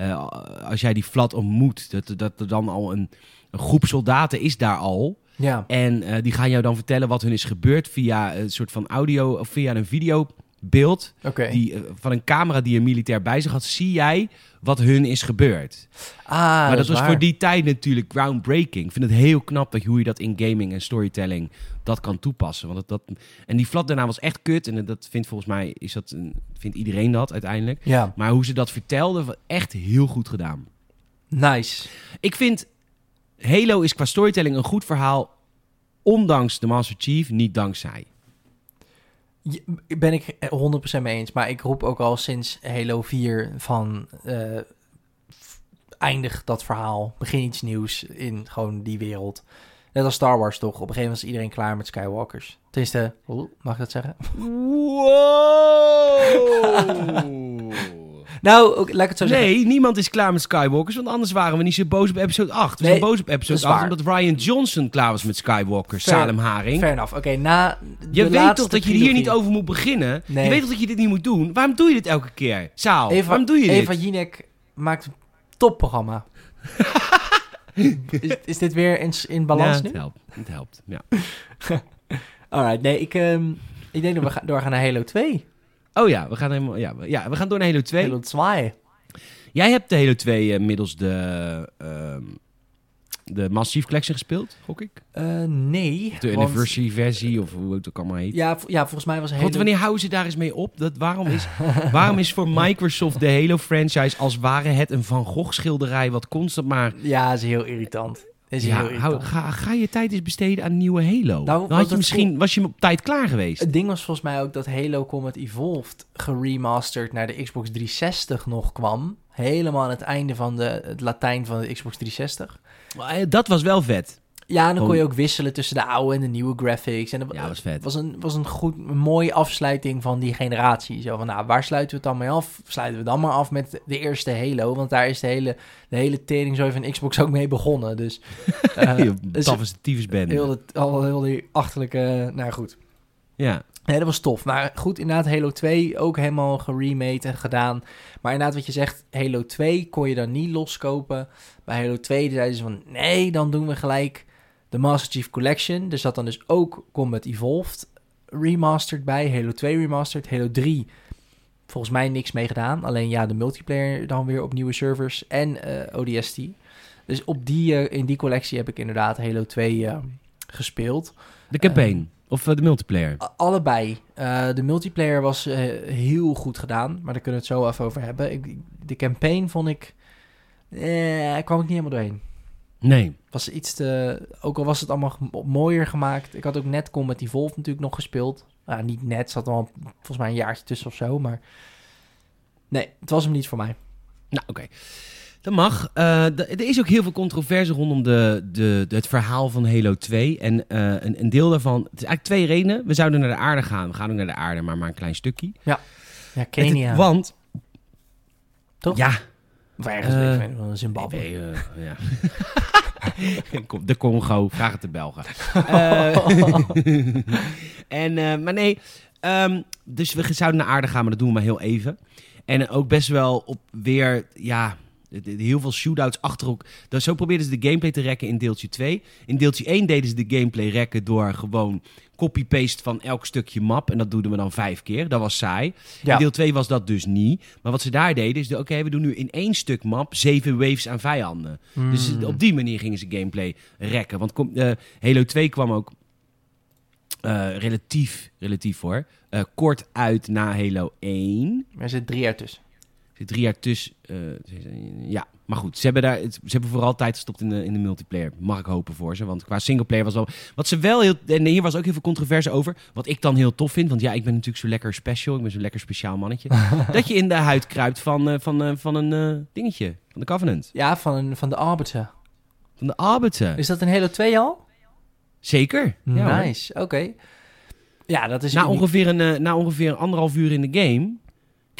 eh, als jij die flat ontmoet, dat, dat er dan al een, een groep soldaten is daar al. Ja, En eh, die gaan jou dan vertellen wat hun is gebeurd via een soort van audio of via een oké. Die, eh, van een camera die een militair bij zich had, zie jij wat hun is gebeurd. Ah, maar dat, was waar. voor die tijd natuurlijk groundbreaking. Ik vind het heel knap dat, hoe je dat in gaming en storytelling dat kan toepassen. Want dat, dat, en die flat daarna was echt kut. En dat vindt volgens mij is dat een, vindt iedereen dat uiteindelijk. Ja, Maar hoe ze dat vertelden, echt heel goed gedaan. nice. Ik vind Halo is qua storytelling een goed verhaal. Ondanks de Master Chief, niet dankzij. Ben ik 100% mee eens, maar ik roep ook al sinds Halo 4 van eh, f- eindig dat verhaal, begin iets nieuws in gewoon die wereld. Net als Star Wars toch, op een gegeven moment is iedereen klaar met Skywalkers. Tenminste, mag ik dat zeggen? Wow! Nou, ook, laat ik het zo zeggen. Nee, niemand is klaar met Skywalkers, want anders waren we niet zo boos op episode 8. We Nee, zijn boos op episode is 8 waar. omdat Ryan Johnson klaar was met Skywalkers, Fair- Salem Haring. Fair enough. Oké, na Je weet toch dat je hier niet over moet beginnen? Nee. Je weet toch dat je dit niet moet doen? Waarom doe je dit elke keer? Saal, Eva, waarom doe je Eva dit? Jinek maakt een topprogramma. is, is dit weer in, in balans ja, nu? het helpt. Het helpt, ja. Alright, nee, ik, ehm, ik denk dat we gaan doorgaan naar Halo 2. Oh ja, we gaan, helemaal, ja, ja, we gaan door naar Halo 2. Halo 2. Jij hebt de Halo 2 eh, middels de, ehm de Chief Collection gespeeld, gok ik? Eh, nee. De want- anniversary versie, of hoe het ook allemaal heet. Ja, ja, volgens mij was Halo... Want wanneer houden ze daar eens mee op? Dat, waarom, is, waarom is voor Microsoft de Halo-franchise als ware het een Van Gogh schilderij... wat constant maar... Ja, is heel irritant. Is Ja, hou, ga, ga je tijd eens besteden aan nieuwe Halo. Nou, Dan had je misschien, was je op tijd klaar geweest. Het ding was volgens mij ook dat Halo Combat Evolved geremasterd naar de Xbox 360 nog kwam. Helemaal aan het einde van de, het Latijn van de Xbox 360. Maar, eh, Dat was wel vet. Ja, dan kon je ook wisselen tussen de oude en de nieuwe graphics. En dat Ja, was vet. was een, was een goed, een mooie afsluiting van die generatie. Zo van, nou, waar sluiten we het dan mee af? Sluiten we dan maar af met de eerste Halo? Want daar is de hele, de hele teringzooi van Xbox ook mee begonnen. Dus eh, Heel dus taffe tyfusbende. heel, het, al, heel die achterlijke... Nou goed. Ja. Nee, dat was tof. Maar goed, inderdaad, Halo 2 ook helemaal geremade en gedaan. Maar inderdaad, wat je zegt, Halo 2 kon je dan niet loskopen. Bij Halo 2 zeiden ze van, nee, dan doen we gelijk de Master Chief Collection. Er zat dan dus ook Combat Evolved remastered bij. Halo 2 remastered. Halo 3, volgens mij niks mee gedaan. Alleen ja, de multiplayer dan weer op nieuwe servers en eh, ODST. Dus op die, eh, in die collectie heb ik inderdaad Halo 2 eh, gespeeld. De campaign. of eh, de multiplayer. Allebei. De multiplayer was heel goed gedaan, maar daar kunnen we het zo even over hebben. Ik, de campaign vond ik... Eh, kwam ik niet helemaal doorheen. Nee. Was iets te... Ook al was het allemaal mooier gemaakt. Ik had ook net Combat Evolved natuurlijk nog gespeeld. Nou, niet net, zat al volgens mij een jaartje tussen of zo, maar... Nee, het was hem niet voor mij. Nou, oké. Dat mag. D- er is ook heel veel controverse rondom de, de, het verhaal van Halo 2. En eh, een, een deel daarvan... Het is eigenlijk twee redenen. We zouden naar de aarde gaan. We gaan ook naar de aarde, maar maar een klein stukje. Ja, Het- Kenia. want... Toch? Ja. Of ergens, Eh, ik weet niet, wel, Zimbabwe. Nee, eh, ja. De Congo, vraag het de Belgen. Eh, en, eh, maar nee, ehm, dus we zouden naar aarde gaan, maar dat doen we maar heel even. En ook best wel op weer, ja, heel veel shootouts achter elkaar. Dus zo probeerden ze de gameplay te rekken in deeltje 2. In deeltje 1 deden ze de gameplay rekken door gewoon copy-paste van elk stukje map. En dat doen we dan vijf keer. Dat was saai. Ja. In deel 2 was dat dus niet. Maar wat ze daar deden is, de- oké, we doen nu in één stuk map zeven waves aan vijanden. Dus Hmm. op die manier gingen ze gameplay rekken. Want eh, Halo 2 kwam ook eh, relatief, relatief hoor, eh, kort uit na Halo 1. Er zit drie jaar tussen. Zit drie jaar tussen. eh, ja, maar goed, ze hebben, daar, ze hebben vooral tijd gestopt in de, in de multiplayer. Mag ik hopen voor ze. Want qua singleplayer was wel... Wat ze wel heel... En hier was ook heel veel controverse over. Wat ik dan heel tof vind. Want ja, ik ben natuurlijk zo lekker special. Ik ben zo'n lekker speciaal mannetje. dat je in de huid kruipt van, eh, van, eh, van een dingetje. Van de Covenant. Ja, van, van de Arbiter. Van de Arbiter. Is dat in Halo 2 al? Zeker. Ja, nice, oké. Ja, dat is... Na uniek. ongeveer, een, na ongeveer anderhalf uur in de game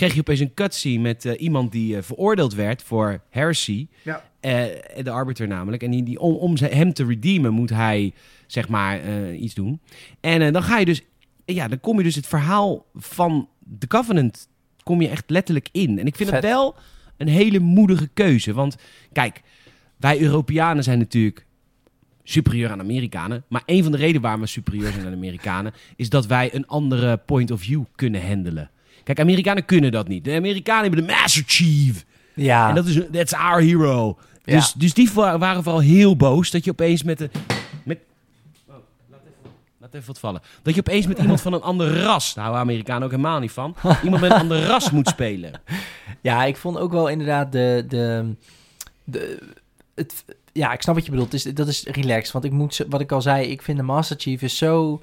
kreeg je opeens een cutscene met eh, iemand die eh, veroordeeld werd voor heresy. Ja. Eh, de arbiter namelijk. En die, die, om, hem te redeemen moet hij, zeg maar, eh, iets doen. En dan ga je dus, ja, dan kom je dus het verhaal van de Covenant, kom je echt letterlijk in. En ik vind het wel een hele moedige keuze. Want kijk, wij Europeanen zijn natuurlijk superieur aan Amerikanen. Maar een van de redenen waarom we superieur zijn aan Amerikanen... is dat wij een andere point of view kunnen handelen. Kijk, Amerikanen kunnen dat niet. De Amerikanen hebben de Master Chief. Ja, En dat is that's our hero. Ja. Dus, dus die wa- waren vooral heel boos dat je opeens met de... Met, oh, laat, even, laat even wat vallen. Dat je opeens met iemand van een ander ras... Daar houden Amerikanen ook helemaal niet van. Iemand met een ander ras moet spelen. ja, ik vond ook wel inderdaad de... de, de het, ja, ik snap wat je bedoelt. Dus, dat is relaxed. Want ik moet, wat ik al zei, ik vind de Master Chief is zo...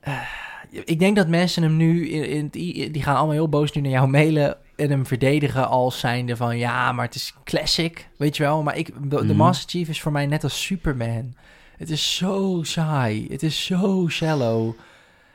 eh, ik denk dat mensen hem nu... In, die gaan allemaal heel boos nu naar jou mailen... en hem verdedigen als zijnde van... ja, maar het is classic, weet je wel. Maar ik, de, de Mhm. Master Chief is voor mij net als Superman. Het is zo saai. Het is zo shallow.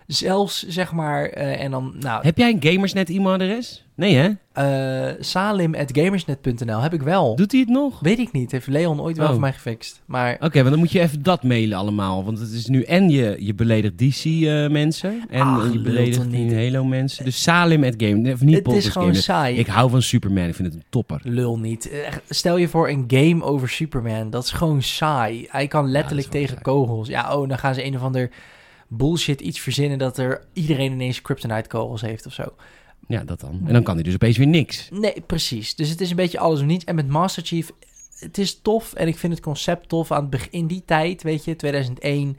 Zelfs, zeg maar... eh, en dan, nou, Heb jij een Gamersnet e-mailadres? Nee hè? eh salim.gamersnet.nl heb ik wel. Doet hij het nog? Weet ik niet. Heeft Leon ooit wel Oh. voor mij gefixt. Maar Oké, want dan moet je even dat mailen allemaal. Want het is nu en je, je beledigt DC-mensen. en Ach, je beledigt niet. nu Halo-mensen. Dus Salim at Game. Of niet het is gewoon saai. Ik hou van Superman. Ik vind het een topper. Lul niet. Stel je voor een game over Superman. Dat is gewoon saai. Hij kan letterlijk tegen saai. kogels. Ja, oh, dan gaan ze een of ander bullshit iets verzinnen... dat er iedereen ineens kryptonite kogels heeft of zo. Ja, dat dan. En dan kan hij dus opeens weer niks. Nee, precies. Dus het is een beetje alles of niets. En met Master Chief, het is tof. En ik vind het concept tof. Aan het begin, in die tijd, weet je, 2001...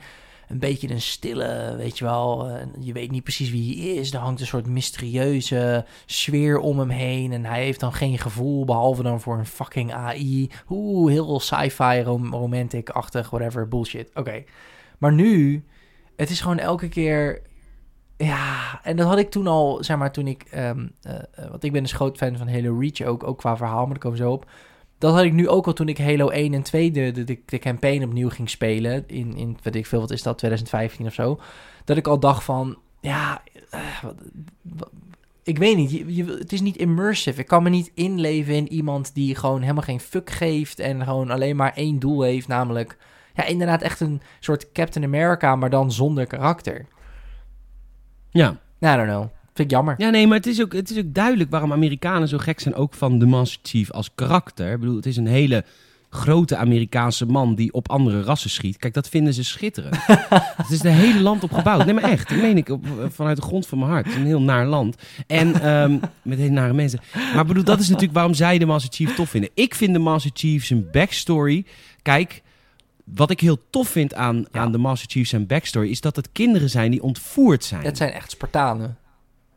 Een beetje een stille, weet je wel. je weet niet precies wie hij is. Er hangt een soort mysterieuze sfeer om hem heen. En hij heeft dan geen gevoel, behalve dan voor een fucking AI. Oeh, heel sci-fi, rom- romantic-achtig, whatever, bullshit. Oké. Maar nu, het is gewoon elke keer... Ja, en dat had ik toen al, zeg maar, toen ik... eh, want ik ben dus groot fan van Halo Reach ook, ook qua verhaal, maar daar komen we zo op. dat had ik nu ook al toen ik Halo 1 en 2 de, de, de, campaign opnieuw ging spelen. In, in, weet ik veel, wat is dat, 2015 of zo. Dat ik al dacht van, ja, eh, ik weet niet. Je, je- het is niet immersive. Ik kan me niet inleven in iemand die gewoon helemaal geen fuck geeft. En gewoon alleen maar één doel heeft. Namelijk, ja, inderdaad echt een soort Captain America, maar dan zonder karakter. Ja. Nou, I don't know. Vind ik jammer. Ja, nee, maar het is, ook, het is ook duidelijk waarom Amerikanen zo gek zijn ook van de Master Chief als karakter. Ik bedoel, het is een hele grote Amerikaanse man die op andere rassen schiet. Kijk, dat vinden ze schitterend. het is de hele land op gebouwd. Nee, maar echt, dat meen ik op, vanuit de grond van mijn hart. Het is een heel naar land. En ehm, met hele nare mensen. Maar ik bedoel, dat is natuurlijk waarom zij de Master Chief tof vinden. Ik vind de Master Chief zijn backstory... Kijk, wat ik heel tof vind aan, Ja. aan de Master Chief zijn backstory... is dat het kinderen zijn die ontvoerd zijn. Het zijn echt Spartanen.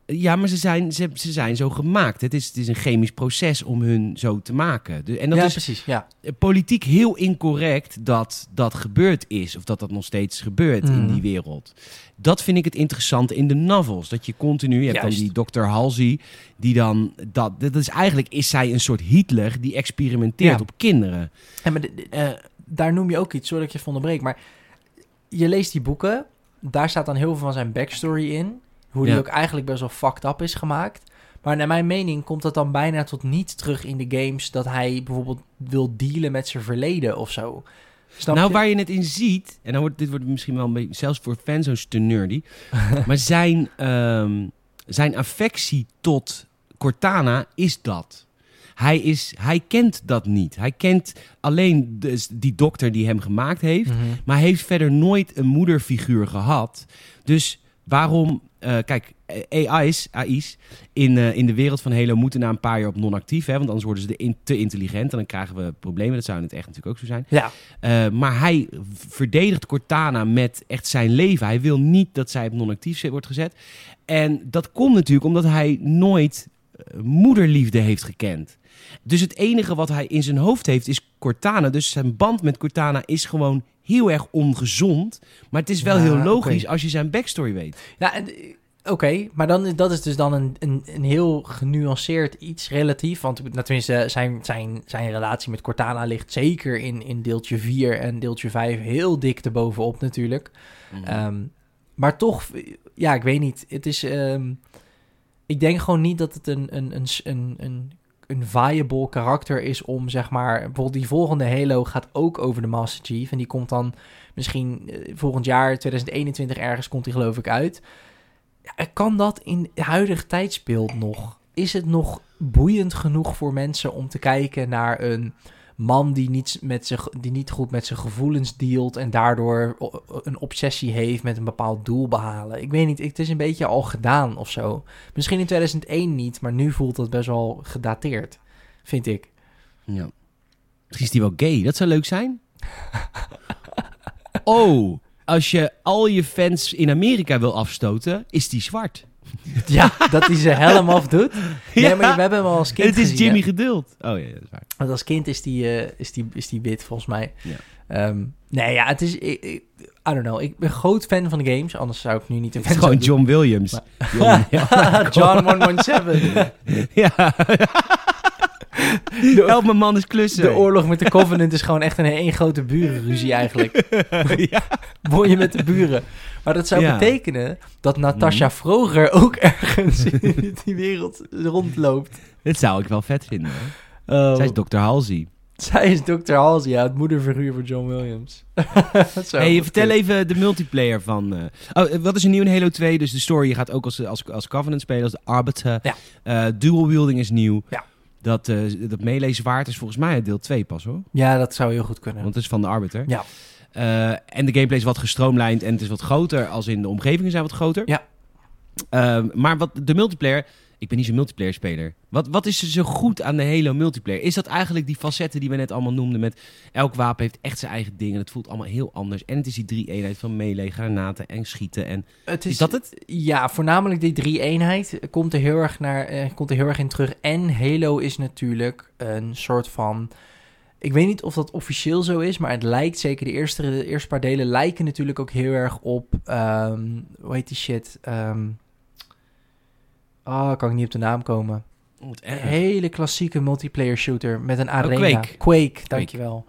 Ja, maar ze zijn, ze, ze zijn zo gemaakt. Het is, het is een chemisch proces om hun zo te maken. De- en dat ja, is precies. Ja. politiek heel incorrect dat dat gebeurd is. Of dat dat nog steeds gebeurt in Mhm. die wereld. Dat vind ik het interessante in de novels. Dat je continu, je hebt dan die Dr. Halsey, die dan, dat, dat is eigenlijk, is zij een soort Hitler die experimenteert Ja. op kinderen. En maar de- de- eh, daar noem je ook iets, sorry dat ik je onderbreek. Maar je leest die boeken, daar staat dan heel veel van zijn backstory in. Hoe die Ja. ook eigenlijk best wel fucked up is gemaakt. Maar naar mijn mening komt dat dan bijna tot niet terug in de games... dat hij bijvoorbeeld wil dealen met zijn verleden of zo. Snap nou, je? waar je het in ziet, en dan wordt dit wordt misschien wel een beetje, zelfs voor fans zo'n te nerdy, maar zijn, ehm, zijn affectie tot Cortana is dat. Hij, is, hij kent dat niet. Hij kent alleen dus die dokter die hem gemaakt heeft, Mhm. maar hij heeft verder nooit een moederfiguur gehad. Dus waarom... eh, kijk, AI's, AI's in, eh, in de wereld van Halo moeten na een paar jaar op non-actief. Hè, want anders worden ze de in- te intelligent en dan krijgen we problemen. Dat zou in het echt natuurlijk ook zo zijn. Ja, Eh, maar hij verdedigt Cortana met echt zijn leven. Hij wil niet dat zij op non-actief wordt gezet. En dat komt natuurlijk omdat hij nooit moederliefde heeft gekend. Dus het enige wat hij in zijn hoofd heeft is Cortana. Dus zijn band met Cortana is gewoon heel erg ongezond. Maar het is wel Ja, heel logisch als je zijn backstory weet. ja eh, oké. maar dan, dat is dus dan een, een, een heel genuanceerd iets relatief. Want nou, tenminste, zijn, zijn, zijn relatie met Cortana ligt zeker in, in deeltje 4 en deeltje 5 heel dik erbovenop natuurlijk. Ehm, maar toch, ja, ik weet niet. Het is. ehm, ik denk gewoon niet dat het een, een, een, een, een, een viable karakter is om zeg maar. Bijvoorbeeld die volgende Halo gaat ook over de Master Chief. En die komt dan misschien eh, volgend jaar, 2021 ergens, komt die geloof ik uit. Kan dat in het huidige tijdsbeeld nog? Is het nog boeiend genoeg voor mensen om te kijken naar een man die niet, met zich, die niet goed met zijn gevoelens dealt en daardoor een obsessie heeft met een bepaald doel behalen. Ik weet niet, het is een beetje al gedaan of zo. Misschien in 2001 niet, maar nu voelt dat best wel gedateerd, vind ik. Ja. Misschien is die wel gay. Dat zou leuk zijn. oh, als je al je fans in Amerika wil afstoten, is die zwart. Ja, dat hij zijn helm af doet. Nee, Ja. maar we hebben hem al als kind het is gezien, Jimmy hè? Geduld. Oh ja, dat is waar. Want als kind is die, eh, is die, is die wit, volgens mij. Ja. Ehm, nee, ja, het is... Ik, ik- I don't know. Ik ben groot fan van de games. Anders zou ik nu niet een Het is fan gewoon. John Williams. Maar- John, John 117. ja. Help mijn man eens klussen. De oorlog met de Covenant is gewoon echt een één grote burenruzie eigenlijk. ja. Je met de buren. Maar dat zou Ja. Mhm. betekenen dat Natasha Vroger ook ergens in die wereld rondloopt. Dat zou ik wel vet vinden. Oh, Zij is Dr. Halsey. zij is Dr. Halsey, ja, het moederfiguur van John Williams. Hey, vertel even de multiplayer van... eh, Oh, wat is er nieuw in Halo 2? Dus de story, je gaat ook als, als, als Covenant spelen, als de Arbiter. Ja. Eh, dual wielding is nieuw. Ja. Dat, eh dat melee zwaard is volgens mij deel 2 pas hoor. Ja, dat zou heel goed kunnen. Want het is van de Arbiter. Ja. Eh, en de gameplay is wat gestroomlijnd en het is wat groter, als in de omgevingen zijn wat groter. Ja. Ehm, maar wat de multiplayer, ik ben niet zo'n multiplayer speler. Wat, wat is er zo goed aan de Halo multiplayer? Is dat eigenlijk die facetten die we net allemaal noemden met elk wapen heeft echt zijn eigen ding en het voelt allemaal heel anders. En het is die drie eenheid van melee, granaten en schieten. En Het is, dat het? Ja, voornamelijk die drie eenheid komt er heel erg naar, eh, komt er heel erg in terug. En Halo is natuurlijk een soort van. Ik weet niet of dat officieel zo is, maar het lijkt zeker. De eerste, de eerste paar delen lijken natuurlijk ook heel erg op. ehm hoe heet die shit? Ehm oh, kan ik niet op de naam komen. Wat Een hele klassieke multiplayer shooter met een arena. Quake. Quake, dankjewel.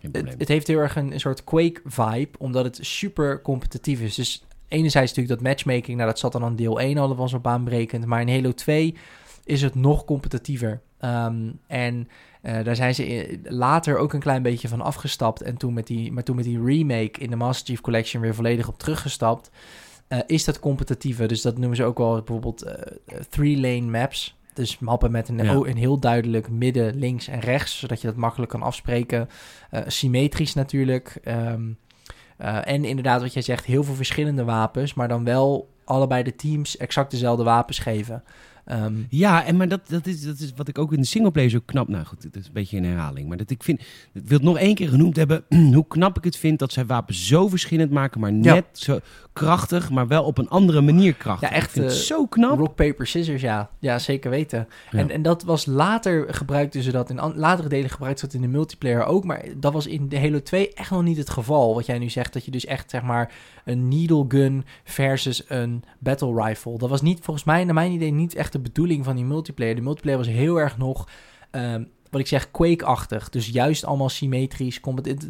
Het, het heeft heel erg een, een soort Quake-vibe, omdat het super competitief is. Dus enerzijds natuurlijk dat matchmaking, nou dat zat dan aan deel 1 al, was al baanbrekend. Maar in Halo 2 is het nog competitiever. Ehm, en eh, daar zijn ze later ook een klein beetje van afgestapt. En toen met die, maar toen met die remake in de Master Chief Collection weer volledig op teruggestapt, eh, is dat competitiever. Dus dat noemen ze ook wel bijvoorbeeld eh, eh, three-lane maps. Dus mappen met een, Ja. oh, een heel duidelijk midden, links en rechts, zodat je dat makkelijk kan afspreken. Symmetrisch natuurlijk. Ehm, eh, en inderdaad, wat jij zegt, heel veel verschillende wapens, maar dan wel allebei de teams exact dezelfde wapens geven. Ehm, Ja, en maar dat, dat, is, dat is wat ik ook in de singleplayer zo knap... Nou goed, het is een beetje een herhaling. Maar dat ik vind... Ik wil het nog één keer genoemd hebben... hoe knap ik het vind dat zij wapens zo verschillend maken... maar Ja. net zo krachtig, maar wel op een andere manier krachtig. Ja, echt, Ik vind het eh, zo knap. Rock, paper, scissors, ja. Ja, zeker weten. Ja. En, en dat was later gebruikten ze dat in latere delen gebruikten ze dat in de multiplayer ook, maar dat was in de Halo 2 echt nog niet het geval. Wat jij nu zegt, dat je dus echt zeg maar een needle gun versus een battle rifle. Dat was niet volgens mij, naar mijn idee, niet echt de bedoeling van die multiplayer. De multiplayer was heel erg nog. ehm, wat ik zeg, Quake-achtig. Dus juist allemaal symmetrisch.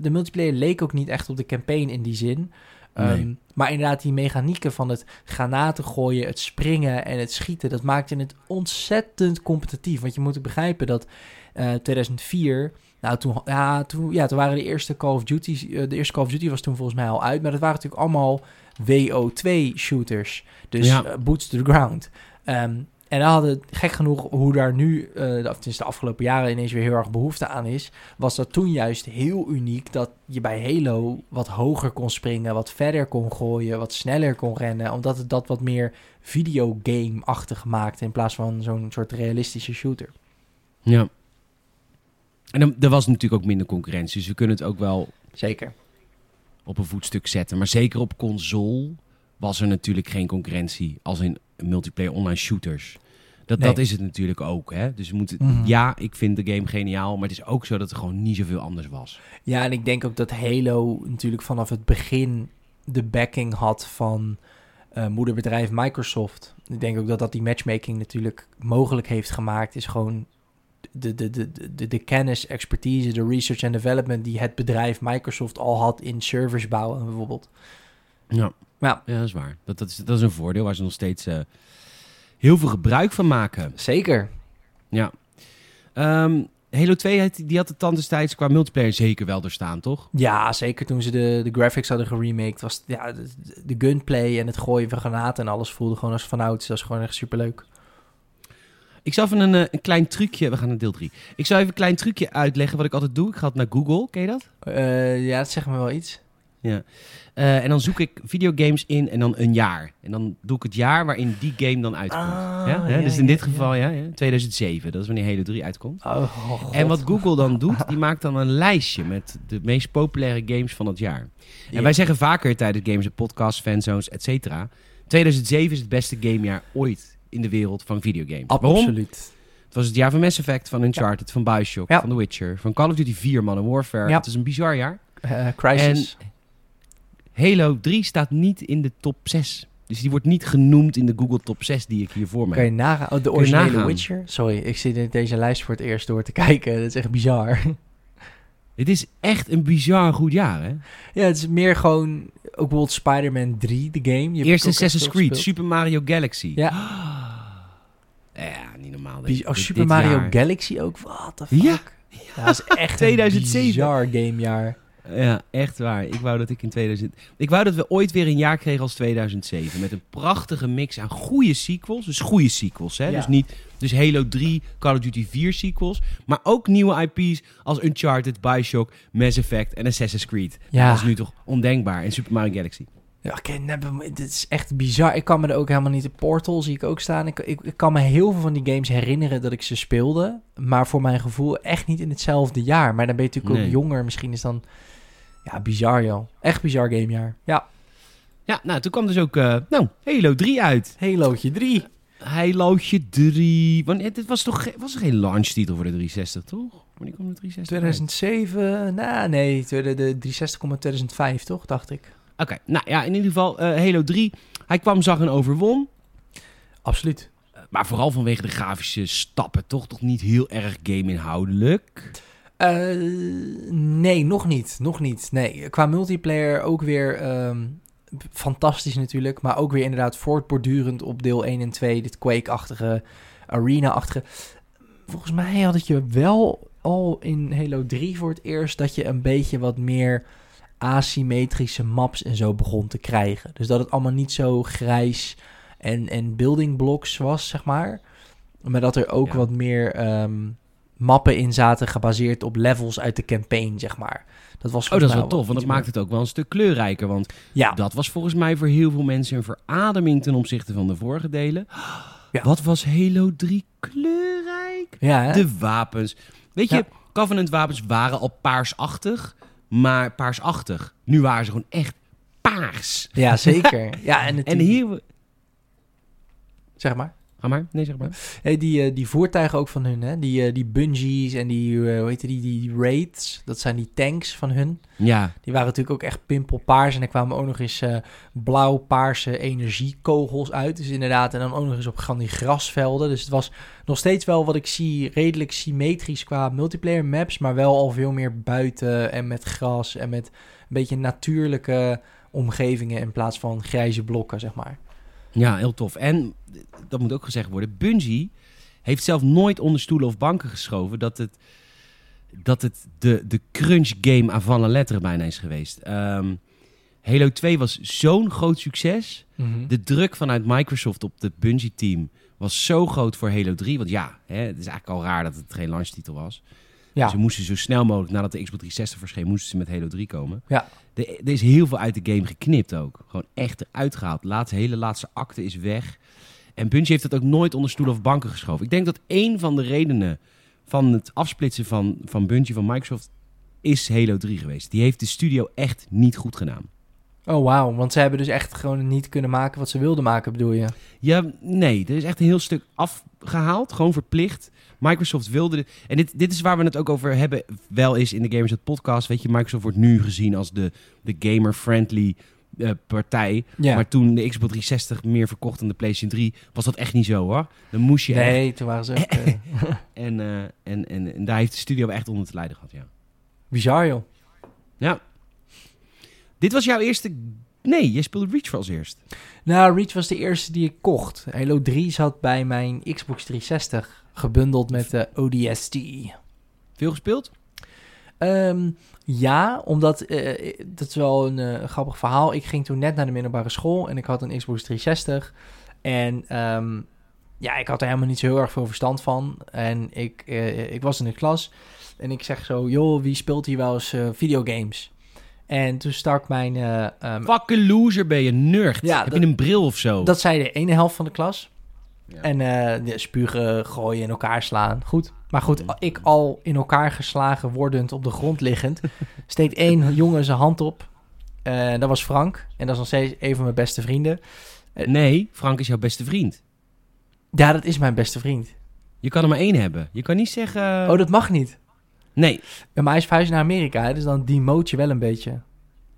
De multiplayer leek ook niet echt op de campaign in die zin. Ehm. Maar inderdaad, die mechanieken van het granaten gooien, het springen en het schieten, dat maakte het ontzettend competitief. Want je moet begrijpen dat eh 2004, nou toen, ja, toen, ja, toen waren de eerste Call of Duty, eh, de eerste Call of Duty was toen volgens mij al uit, maar dat waren natuurlijk allemaal WO2 shooters. Dus Ja. eh, boots to the ground. Ehm, en dan hadden, gek genoeg, hoe daar nu, eh de, of tenminste de afgelopen jaren ineens weer heel erg behoefte aan is, was dat toen juist heel uniek dat je bij Halo wat hoger kon springen, wat verder kon gooien, wat sneller kon rennen, omdat het dat wat meer videogame-achtig maakte in plaats van zo'n soort realistische shooter. Ja. En er was natuurlijk ook minder concurrentie. Dus we kunnen het ook wel Zeker. op een voetstuk zetten. Maar zeker op console was er natuurlijk geen concurrentie als in multiplayer online shooters. Dat, Nee. dat is het natuurlijk ook. Hè? Dus we moeten, Mhm. ja, ik vind de game geniaal. Maar het is ook zo dat er gewoon niet zoveel anders was. Ja, en ik denk ook dat Halo natuurlijk vanaf het begin de backing had van eh, moederbedrijf Microsoft. Ik denk ook dat dat die matchmaking natuurlijk mogelijk heeft gemaakt. Is gewoon de, de, de, de, de kennis, expertise, de research en development die het bedrijf Microsoft al had in servers bouwen bijvoorbeeld. Ja, Ja. ja dat is waar. Dat, dat, is, dat is een voordeel waar ze nog steeds eh, heel veel gebruik van maken. Zeker. Ja. Ehm, Halo 2 had, die had de tand destijds qua multiplayer zeker wel doorstaan, toch? Ja, zeker toen ze de, de graphics hadden geremaked. Was, ja, de, de gunplay en het gooien van granaten en alles voelde gewoon als vanouds. Dat is gewoon echt superleuk. Ik zal even een, eh, een klein trucje... We gaan naar deel 3. Ik zal even een klein trucje uitleggen wat ik altijd doe. Ik ga het naar Google. Ken je dat? Eh, ja, dat zegt me wel iets. Ja. Eh, en dan zoek ik videogames in en dan een jaar. En dan doe ik het jaar waarin die game dan uitkomt. Ah, ja? dus in dit geval ja, ja, 2007. Dat is wanneer Halo 3 uitkomt. Oh, oh. En wat Google dan doet, die maakt dan een lijstje met de meest populaire games van dat jaar. En wij zeggen vaker tijdens games en podcasts, fanzones, et cetera. 2007 is het beste gamejaar ooit in de wereld van videogames. Waarom? Absoluut. Het was het jaar van Mass Effect, van Uncharted, van Bioshock, Ja. van The Witcher, van Call of Duty 4, Modern Warfare. Ja. Het is een bizar jaar. Eh, Crisis. Halo 3 staat niet in de top 6. Dus die wordt niet genoemd in de Google top 6 die ik hier voor me kan je heb. nagaan? Oh, de je originele nagaan? Witcher? Sorry, ik zit in deze lijst voor het eerst door te kijken. Dat is echt bizar. Het is echt een bizar goed jaar, hè? ja, het is meer gewoon... Ook bijvoorbeeld Spider-Man 3, de game. Je Eerst Assassin's Creed, gespeeld. Super Mario Galaxy. Ja. Ja, niet normaal. Dit- Oh, Super Mario jaar. Galaxy ook. What the fuck? Ja. Ja, dat is echt 2007. een bizar gamejaar. Ja, echt waar. Ik wou dat ik in 2000... Ik wou dat we ooit weer een jaar kregen als 2007. Met een prachtige mix aan goede sequels. Dus goede sequels, hè. Ja. Dus niet... Dus Halo 3, Call of Duty 4 sequels. Maar ook nieuwe IP's als Uncharted, Bioshock, Mass Effect en Assassin's Creed. Ja. Dat is nu toch ondenkbaar. En Super Mario Galaxy. Ja, oké, nee, dit is echt bizar. Ik kan me er ook helemaal niet... De Portal zie ik ook staan. Ik, ik, ik kan me heel veel van die games herinneren dat ik ze speelde. Maar voor mijn gevoel echt niet in hetzelfde jaar. Maar dan ben je natuurlijk Nee. ook jonger. Misschien is dan... Ja, bizar joh. Echt bizar gamejaar. Ja, Ja, nou, toen kwam dus ook... eh, nou, Halo 3 uit. Halootje 3. Halootje 3. Wanneer, dit was toch was er geen launchtitel voor de 360, toch? Wanneer kwam de 360 uit? 2007... Nou, nee. De, de 360 kwam in 2005, toch? Dacht ik. Oké, nou ja, in ieder geval eh, Halo 3. Hij kwam, zag en overwon. Absoluut. Maar vooral vanwege de grafische stappen, toch? Toch niet heel erg game-inhoudelijk? Eh, nee, nog niet. Nog niet. Nee, qua multiplayer ook weer ehm, fantastisch natuurlijk. Maar ook weer inderdaad voortbordurend op deel 1 en 2. Dit Quake-achtige, Arena-achtige. Volgens mij had het je wel al in Halo 3 voor het eerst... dat je een beetje wat meer asymmetrische maps en zo begon te krijgen. Dus dat het allemaal niet zo grijs en, en building blocks was, zeg maar. Maar dat er ook Ja. wat meer ehm, mappen in zaten gebaseerd op levels uit de campaign, zeg maar. Dat was Oh, dat is wel tof, want dat maakt het ook wel een stuk kleurrijker. Want Ja, dat was volgens mij voor heel veel mensen een verademing ten opzichte van de vorige delen. Ja. Wat was Halo 3 kleurrijk? ja hè? De wapens. Weet je, Ja. Covenant wapens waren al paarsachtig, maar paarsachtig. Nu waren ze gewoon echt paars. ja zeker. ja, en, En hier... zeg maar. Ga maar, nee zeg maar. Hey, die, eh, die voertuigen ook van hun, hè? Die, eh, die bungees en die, eh, hoe heet die, die, raids. Dat zijn die tanks van hun. Ja, Die waren natuurlijk ook echt pimpelpaars. En er kwamen ook nog eens eh, blauw-paarse energiekogels uit. Dus inderdaad, en dan ook nog eens op van die grasvelden. Dus het was nog steeds wel wat ik zie, redelijk symmetrisch qua multiplayer maps. Maar wel al veel meer buiten en met gras en met een beetje natuurlijke omgevingen in plaats van grijze blokken, zeg maar. Ja, heel tof. En, dat moet ook gezegd worden, Bungie heeft zelf nooit onder stoelen of banken geschoven dat het, dat het de, de crunch game avant la lettre bijna is geweest. Ehm, Halo 2 was zo'n groot succes. De druk vanuit Microsoft op het Bungie-team was zo groot voor Halo 3. Want ja, hè, het is eigenlijk al raar dat het geen launchtitel was. Ja, Ze moesten zo snel mogelijk, nadat de Xbox 360 verscheen, moesten ze met Halo 3 komen. Ja. Er, is heel veel uit de game geknipt ook. Gewoon echt eruit gehaald. De laatste, hele laatste acte is weg. En Bungie heeft dat ook nooit onder stoelen of banken geschoven. Ik denk dat één van de redenen van het afsplitsen van, van Bungie van Microsoft is Halo 3 geweest. Die heeft de studio echt niet goed gedaan. Oh, wauw. Want ze hebben dus echt gewoon niet kunnen maken wat ze wilden maken, bedoel je? Ja, nee, er is echt een heel stuk afgehaald, gewoon verplicht. Microsoft wilde dit. En dit, dit is waar we het ook over hebben, wel is in de Gamers Net podcast. Weet je, Microsoft wordt nu gezien als de, de gamer-friendly eh, partij. Ja. Maar toen de Xbox 360 meer verkocht dan de PlayStation 3, was dat echt niet zo hoor. Dan moest je echt. nee, toen waren ze eh, En, eh, en, en, en daar heeft de studio echt onder te lijden gehad, ja. bizar, joh. Ja. Dit was jouw eerste... Nee, jij speelde Reach als eerst. Nou, Reach was de eerste die ik kocht. Halo 3 zat bij mijn Xbox 360, gebundeld met de ODST. Veel gespeeld? Ehm, ja, omdat, eh, dat is wel een eh, grappig verhaal. Ik ging toen net naar de middelbare school en ik had een Xbox 360. En ehm, ja, ik had er helemaal niet zo heel erg veel verstand van. En ik, eh, ik was in de klas en ik zeg zo, joh, wie speelt hier wel eens videogames? En toen stak mijn... eh, ehm, Fucking loser ben je, nerd. Ja, Heb dat- je een bril of zo? dat zei de ene helft van de klas. Ja. En eh, de spugen, gooien, in elkaar slaan. Goed. Maar goed, ik al in elkaar geslagen wordend op de grond liggend, steekt één jongen zijn hand op. Eh, dat was Frank. En dat is nog steeds een van mijn beste vrienden. Nee, Frank is jouw beste vriend. Ja, dat is mijn beste vriend. Je kan er maar één hebben. Je kan niet zeggen... Oh, dat mag niet. Nee. Ja, maar hij is verhuisd naar Amerika, hè, dus dan demote je wel een beetje.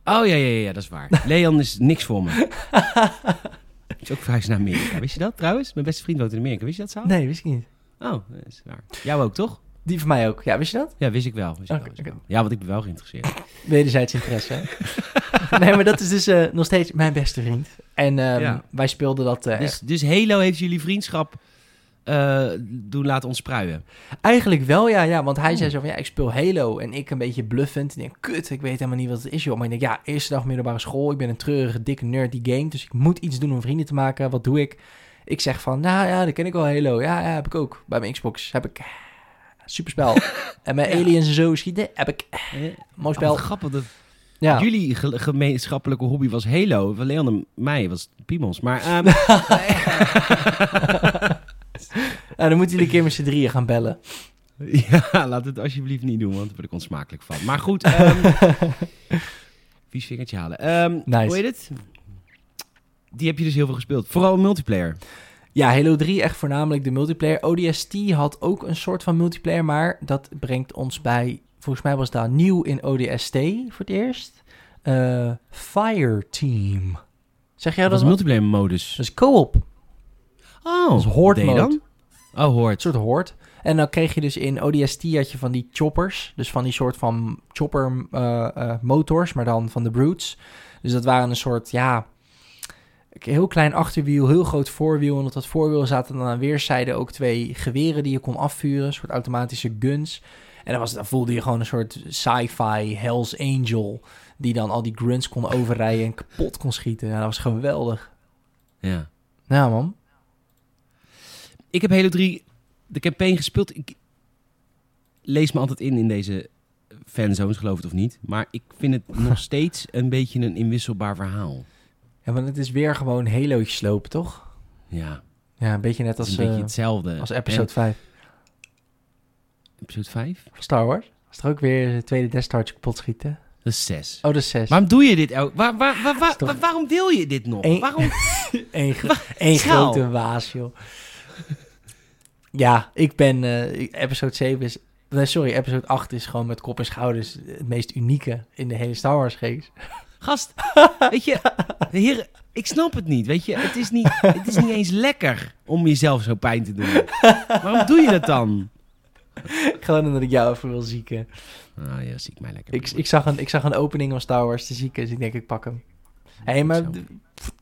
Oh ja, ja, ja, ja, dat is waar. Leon is niks voor me. is ook verhuisd naar Amerika. Wist je dat trouwens? Mijn beste vriend woont in Amerika. Wist je dat zo? Nee, wist ik niet. Oh, dat is waar. Jou ook, toch? Die van mij ook. Ja, wist je dat? Ja, wist ik wel. Wist ik wel, wist. Ja, want ik ben wel geïnteresseerd. Wederzijds interesse. hè? nee, maar dat is dus eh, nog steeds mijn beste vriend. En ehm, Ja. wij speelden dat... eh, Dus, dus Halo heeft jullie vriendschap eh, doen laten ontspruien. Eigenlijk wel, ja, ja. Want hij Oh. zei zo van, ja, ik speel Halo. En ik een beetje bluffend. En denk, kut, ik weet helemaal niet wat het is, joh. Maar ik denk, ja, eerste dag middelbare school. Ik ben een treurige, dikke nerd die game. Dus ik moet iets doen om vrienden te maken. Wat doe ik? Ik zeg van, nou ja, dat ken ik wel, Halo. Ja, ja, heb ik ook. Bij mijn Xbox heb ik... eh, Superspel. en mijn Ja. aliens en zo schieten heb ik... eh, Mooi Oh, spel. wat grappig. Dat ja. Jullie ge- gemeenschappelijke hobby was Halo. Van Leon en mij was Piemels. Maar ehm, Nou, dan moeten jullie een keer met z'n drieën gaan bellen. ja, laat het alsjeblieft niet doen, want daar word ik onsmakelijk van. Maar goed, ehm vies vingertje halen. Ehm, Nice. Hoe heet het? Die heb je dus heel veel gespeeld. Vooral multiplayer. Ja, Halo 3 echt voornamelijk de multiplayer. ODST had ook een soort van multiplayer, maar dat brengt ons bij... Volgens mij was dat nieuw in ODST voor het eerst. Eh Fireteam. Zeg jij Dat dat? wat? multiplayer modus. Dat is co-op. Oh, Als wat horde mode. dan? Oh, hoort. Een soort hoort. En dan kreeg je dus in ODST had je van die choppers. Dus van die soort van chopper eh, eh, motors, maar dan van de brutes. Dus dat waren een soort, ja, heel klein achterwiel, heel groot voorwiel. En op dat voorwiel zaten dan aan weerszijden ook twee geweren die je kon afvuren. Een soort automatische guns. En dan, was, dan voelde je gewoon een soort sci-fi Hells Angel. Die dan al die grunts kon overrijden en kapot kon schieten. Ja, dat was geweldig. Ja. Nou man, Ik heb Halo 3 de campaign gespeeld. Ik lees me altijd in in deze fanzones, geloof het of niet. Maar ik vind het nog steeds een beetje een inwisselbaar verhaal. ja, want het is weer gewoon Halo'tjes slopen, toch? Ja, Ja, een beetje net als, een beetje eh, hetzelfde. als episode 5 En episode 5? van Star Wars. Is er ook weer de tweede Death Star kapot schieten? Dat is 6. Oh, dat is 6. Waarom doe je dit? elk- Waar, waar, waar, toch- waarom wil je dit nog? Eén- Waarom? Eén grote waas, joh. Ja, ik ben... eh, episode 7 is... Nee, sorry, episode 8 is gewoon met kop en schouders het meest unieke in de hele Star Wars reeks. Gast, weet je, heren, ik snap het niet. Weet je, het is niet, het is niet eens lekker om jezelf zo pijn te doen. Waarom doe je dat dan? Gewoon omdat ik jou even wil zieken. Ah ja, zie ik mij lekker. Ik, ik, zag een, ik zag een opening van Star Wars te zieken, dus ik denk ik pak hem. Hé, hey, maar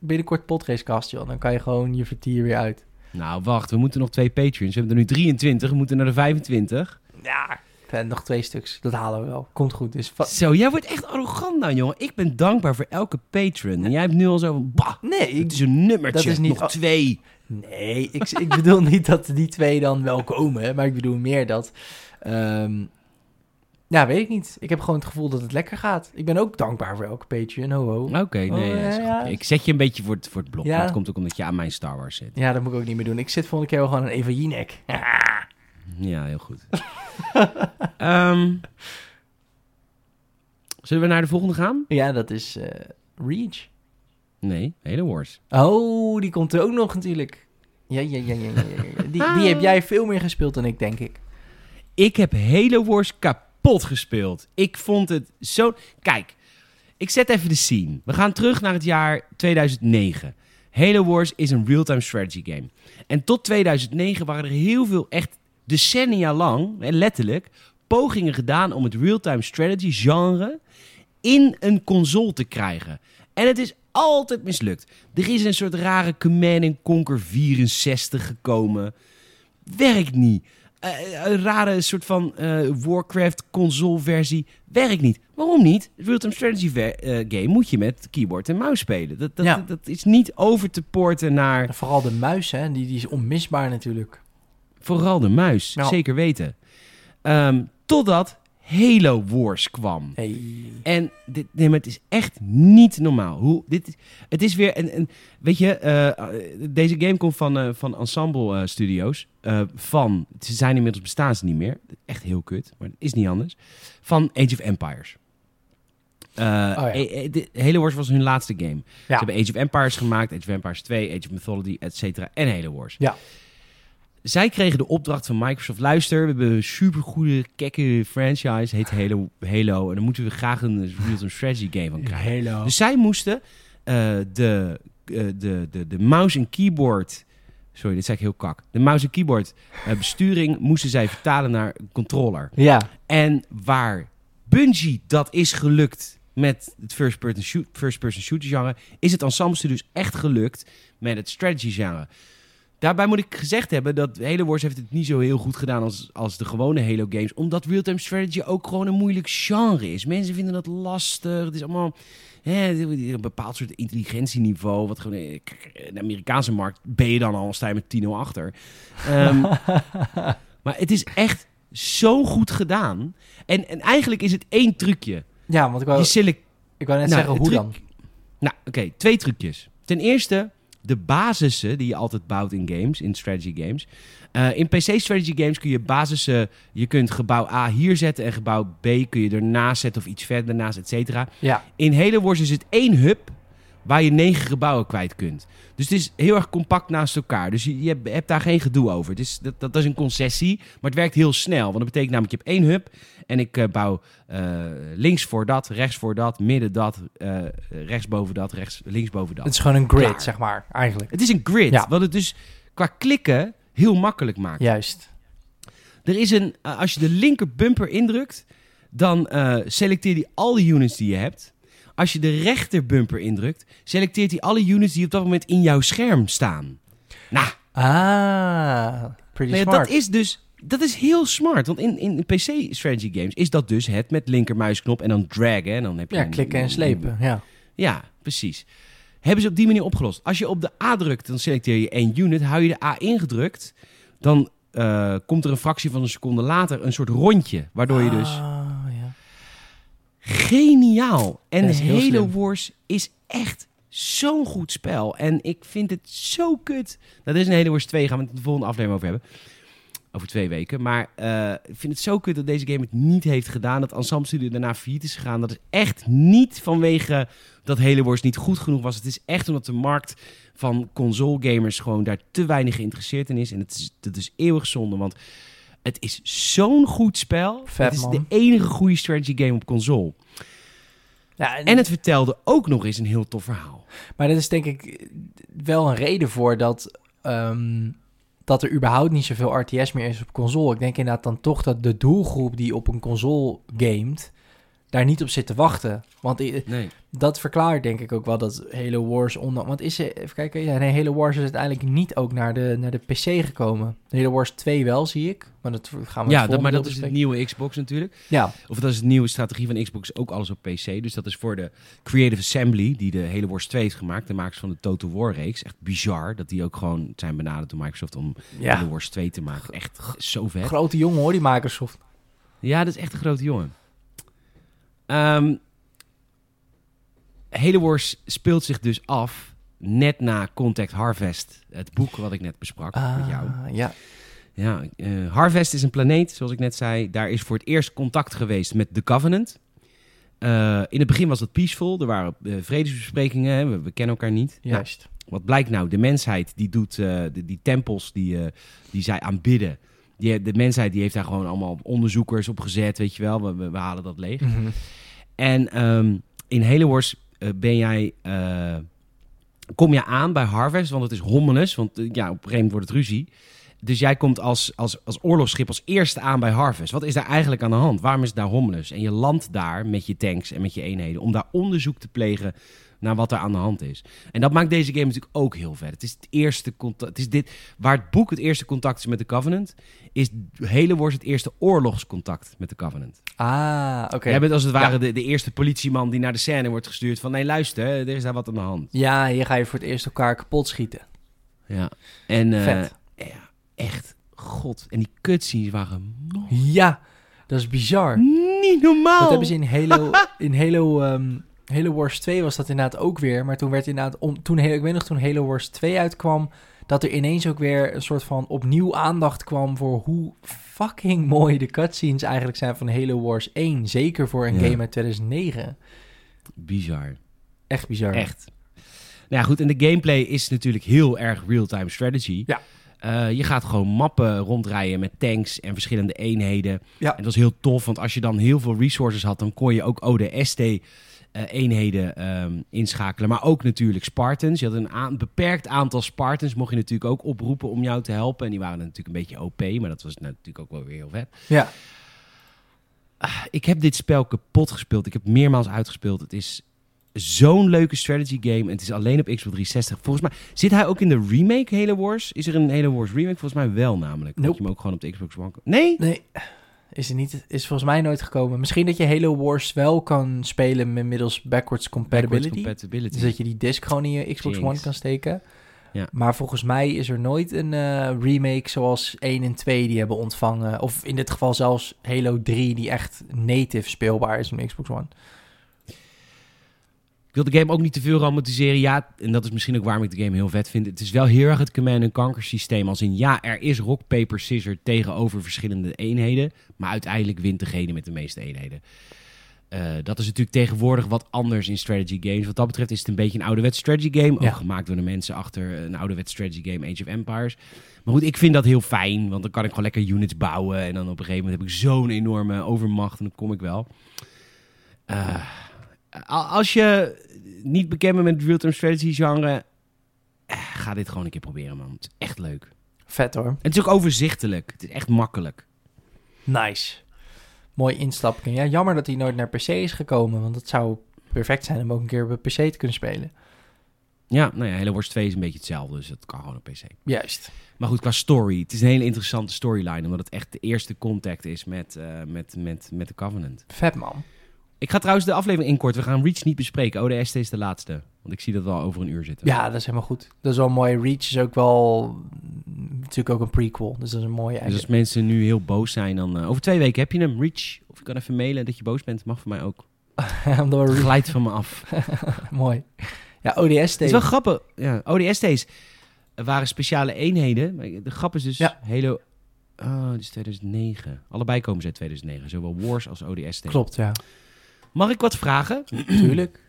binnenkort podracecast, joh. Dan kan je gewoon je vertier weer uit. Nou, wacht, we moeten nog twee patrons. We hebben er nu 23, we moeten naar de 25. Ja, en nog twee stuks. Dat halen we wel. Komt goed. Dus Zo, jij wordt echt arrogant nou, jongen. Ik ben dankbaar voor elke patron. En jij hebt nu al zo van, bah, nee, ik, het is een nummertje. dat is niet- nog twee. Nee, ik, ik bedoel niet dat die twee dan wel komen, maar ik bedoel meer dat. ehm ja, weet ik niet. Ik heb gewoon het gevoel dat het lekker gaat. Ik ben ook dankbaar voor elke Patreon. Ho, ho. Oké, nee, Oh, ja, ja. Ik zet je een beetje voor het, voor het blok. Ja. Maar komt ook omdat je aan mijn Star Wars zit. Ja, dat moet ik ook niet meer doen. Ik zit volgende keer wel gewoon aan Eva Jinek. Ja, heel goed. Ehm, zullen we naar de volgende gaan? Ja, dat is eh, Reach. Nee, Halo Wars. Oh, die komt er ook nog natuurlijk. Ja, ja, ja, ja. ja. Die, die heb jij veel meer gespeeld dan ik, denk ik. Ik heb Halo Wars kapot gespeeld. Ik vond het zo... Kijk, ik zet even de scene. We gaan terug naar het jaar 2009. Halo Wars is een real-time strategy game. En tot 2009 waren er heel veel, echt decennia lang, letterlijk, pogingen gedaan om het real-time strategy genre in een console te krijgen. En het is altijd mislukt. Er is een soort rare Command Conquer 64 gekomen. Werkt niet. Eh, een rare soort van eh, Warcraft console versie. Werkt niet. Waarom niet? Real-time strategy ver- eh, game moet je met keyboard en muis spelen. Dat, dat, Ja. dat, dat is niet over te porten naar En vooral de muis, hè. Die, die is onmisbaar natuurlijk. vooral de muis. Ja. Zeker weten. Ehm, totdat Halo Wars kwam. Hey. En dit, nee, maar het is echt niet normaal. Hoe, dit, is- het is weer een, een weet je, eh, deze game komt van, eh, van Ensemble eh, Studios. eh, van, ze zijn inmiddels bestaan ze niet meer. Echt heel kut, maar het is niet anders. Van Age of Empires. Eh, ja. eh, eh, de- Halo Wars was hun laatste game. Ja. Ze hebben Age of Empires gemaakt, Age of Empires 2, Age of Mythology, et cetera, en Halo Wars. Ja. Zij kregen de opdracht van Microsoft, luister, we hebben een supergoede, kekke franchise, heet Halo, Halo. En dan moeten we graag een real-time strategy game van krijgen. Halo. Dus zij moesten eh, de, eh, de, de, de mouse en keyboard... Sorry, dit zei ik heel kak. De mouse en keyboard eh, besturing moesten zij vertalen naar een controller. Ja. En waar Bungie dat is gelukt met het first-person shoot, first person shooter genre, is het Ensemble Studios echt gelukt met het strategy genre. Daarbij moet ik gezegd hebben dat Halo Wars heeft het niet zo heel goed gedaan als, als de gewone Halo games, omdat real-time strategy ook gewoon een moeilijk genre is. Mensen vinden dat lastig. Het is allemaal hè, een bepaald soort intelligentieniveau. Wat gewoon, eh, kijk, in de Amerikaanse markt ben je dan al sta je met 10 achter. Ehm, maar het is echt zo goed gedaan. En, en eigenlijk is het één trucje. Ja, want ik wou, Je select... ik wou net Nou, zeggen, hoe truc- dan? Nou, oké, twee trucjes. Ten eerste, de basissen die je altijd bouwt in games, in strategy games. Eh, in PC strategy games kun je basissen... Je kunt gebouw A hier zetten en gebouw B kun je ernaast zetten of iets verder naast, et cetera. Ja. In Halo Wars is het één hub waar je negen gebouwen kwijt kunt. Dus het is heel erg compact naast elkaar. Dus je, je hebt, daar geen gedoe over. Het is, dat, dat, is een concessie, maar het werkt heel snel. Want dat betekent namelijk, je hebt één hub en ik eh, bouw eh, links voor dat, rechts voor dat, midden dat, eh, rechts boven dat, rechts, links boven dat. Het is gewoon een grid, Klaar. zeg maar, eigenlijk. Het is een grid, Ja. wat het dus qua klikken heel makkelijk maakt. Juist. Er is een, als je de linker bumper indrukt, dan selecteert hij al de units die je hebt. Als je de rechter bumper indrukt, selecteert hij alle units die op dat moment in jouw scherm staan. Nou, Ah, pretty nou smart. dat is dus dat is heel smart. Want in, in PC strategy games is dat dus het met linkermuisknop en dan draggen. En dan heb je Ja, een- klikken en slepen. Ja. Ja, precies. Hebben ze op die manier opgelost. Als je op de A drukt, dan selecteer je één unit. Hou je de A ingedrukt, dan eh, komt er een fractie van een seconde later een soort rondje. Waardoor je dus... Ah. Geniaal. En Dat Halo slim. Wars is echt zo'n goed spel. En ik vind het zo kut. Nou, er is een Halo Wars 2, gaan we het de volgende aflevering over hebben. Over twee weken. Maar eh, ik vind het zo kut dat deze game het niet heeft gedaan. Dat Ensemble Studio daarna failliet is gegaan. Dat is echt niet vanwege dat Halo Wars niet goed genoeg was. Het is echt omdat de markt van console gamers gewoon daar te weinig geïnteresseerd in is. En het is, dat is eeuwig zonde, want het is zo'n goed spel. Vet, het is man. de enige goede strategy game op console. ja En het vertelde ook nog eens een heel tof verhaal. Maar dat is denk ik wel een reden voor dat, ehm, dat er überhaupt niet zoveel RTS meer is op console. Ik denk inderdaad dan toch dat de doelgroep die op een console gamet, daar niet op zit te wachten. Want Nee. dat verklaart denk ik ook wel dat Halo Wars onder... Want is even kijken, ja, nee, Halo Wars is uiteindelijk niet ook naar de, naar de PC gekomen. Halo Wars 2 wel, zie ik. Maar dat gaan we Ja, dat, maar dat is de nieuwe Xbox natuurlijk. Ja, Of dat is de nieuwe strategie van Xbox, ook alles op PC. Dus dat is voor de Creative Assembly, die de Halo Wars 2 heeft gemaakt. De makers van de Total War reeks. Echt bizar dat die ook gewoon zijn benaderd door Microsoft om ja. Halo Wars 2 te maken. Echt zo vet. grote jongen hoor, die Microsoft. Ja, dat is echt een grote jongen. Ehm Halo Wars speelt zich dus af net na Contact Harvest. Het boek wat ik net besprak met jou. Ah, ja. Ja, eh, Harvest is een planeet, zoals ik net zei. Daar is voor het eerst contact geweest met de Covenant. Eh, in het begin was dat peaceful. Er waren eh, vredesbesprekingen. hè. We, we kennen elkaar niet. Nou, Juist. wat blijkt nou? De mensheid die doet de, die tempels die, die zij aanbidden. Die, de mensheid die heeft daar gewoon allemaal onderzoekers op gezet. Weet je wel, we, we, we halen dat leeg. Mhm. En ehm, in Halo Wars eh, ben jij, eh, kom je aan bij Harvest, want het is hommeles. Want eh, ja, op een gegeven moment wordt het ruzie. Dus jij komt als, als, als oorlogsschip als eerste aan bij Harvest. Wat is daar eigenlijk aan de hand? Waarom is het daar hommeles? En je landt daar met je tanks en met je eenheden om daar onderzoek te plegen naar wat er aan de hand is. En dat maakt deze game natuurlijk ook heel vet. Het is het eerste contact. Het is dit waar het boek het eerste contact is met de Covenant. Is Halo Wars het eerste oorlogscontact met de Covenant. Ah, oké. Jij bent als het ware Ja. de, de eerste politieman die naar de scène wordt gestuurd van... nee, luister, er is daar wat aan de hand. Ja, hier ga je voor het eerst elkaar kapot schieten. Ja. En eh, Vet. ja, echt, god. En die cutscenes waren Ja, dat is bizar. niet normaal. Dat hebben ze in Halo, in Halo, ehm, Halo Wars 2 was dat inderdaad ook weer. Maar toen werd inderdaad, om, toen, ik weet nog toen Halo Wars 2 uitkwam, dat er ineens ook weer een soort van opnieuw aandacht kwam voor hoe fucking mooi de cutscenes eigenlijk zijn van Halo Wars 1. Zeker voor een Ja. game uit 2009. Bizar. Echt bizar. Echt. Nou ja, goed. En de gameplay is natuurlijk heel erg real-time strategy. Ja. Eh, je gaat gewoon mappen rondrijden met tanks en verschillende eenheden. Ja. En dat was heel tof, want als je dan heel veel resources had, dan kon je ook ODST-eenheden ehm, inschakelen. Maar ook natuurlijk Spartans. Je had een beperkt aantal Spartans, mocht je natuurlijk ook oproepen om jou te helpen. En die waren natuurlijk een beetje OP, maar dat was natuurlijk ook wel weer heel vet. Ja. Ik heb dit spel kapot gespeeld. Ik heb meermaals uitgespeeld. Het is zo'n leuke strategy game. En het is alleen op Xbox 360. Volgens mij zit hij ook in de remake Halo Wars. Is er een Halo Wars remake? Volgens mij wel namelijk. Dat Nope. je hem ook gewoon op de Xbox One Nee? Nee, is er niet. Is volgens mij nooit gekomen. Misschien dat je Halo Wars wel kan spelen met middels backwards compatibility. Backwards compatibility. Dus dat je die disc gewoon in je Xbox Jinx. One kan steken. Ja. Maar volgens mij is er nooit een eh, remake zoals 1 en 2 die hebben ontvangen. Of in dit geval zelfs Halo 3 die echt native speelbaar is op Xbox One. Ik wil de game ook niet te veel romantiseren. Ja, en dat is misschien ook waarom ik de game heel vet vind. Het is wel heel erg het command en conquer systeem. Als in, ja, er is rock, paper, scissor tegenover verschillende eenheden. Maar uiteindelijk wint degene met de meeste eenheden. Eh, dat is natuurlijk tegenwoordig wat anders in strategy games. Wat dat betreft is het een beetje een ouderwets strategy game. Ja. Ook gemaakt door de mensen achter een ouderwets strategy game, Age of Empires. Maar goed, ik vind dat heel fijn. Want dan kan ik gewoon lekker units bouwen. En dan op een gegeven moment heb ik zo'n enorme overmacht. En dan kom ik wel. A- als je niet bekend bent met real-time strategy genre... eh, ga dit gewoon een keer proberen, man. Het is echt leuk. Vet hoor. En het is ook overzichtelijk. Het is echt makkelijk. Nice. Mooi instappen. Ja, jammer dat hij nooit naar PC is gekomen. Want het zou perfect zijn om ook een keer op een PC te kunnen spelen. Ja, nou ja, Halo Wars 2 is een beetje hetzelfde, dus dat kan gewoon op PC. Juist. Maar goed, qua story. Het is een hele interessante storyline, omdat het echt de eerste contact is met, eh, met, met, met de Covenant. Vet man. Ik ga trouwens de aflevering inkorten. We gaan Reach niet bespreken. ODST is de laatste. Want ik zie dat we al over een uur zitten. Ja, dat is helemaal goed. Dat is wel mooi. Reach is ook wel natuurlijk ook een prequel. Dus dat is een mooie Dus als mensen nu heel boos zijn, dan... eh, over twee weken heb je hem, Reach. Of je kan even mailen dat je boos bent. Mag voor mij ook. Reach- Glijdt van me af. mooi. Ja, ODST. Het is wel grappig. Ja, ODST's waren speciale eenheden. Maar De grap is dus Ja. Halo... Oh, dit is 2009. Allebei komen ze uit 2009. Zowel Wars als ODST. Klopt, ja. Mag ik wat vragen? Tuurlijk.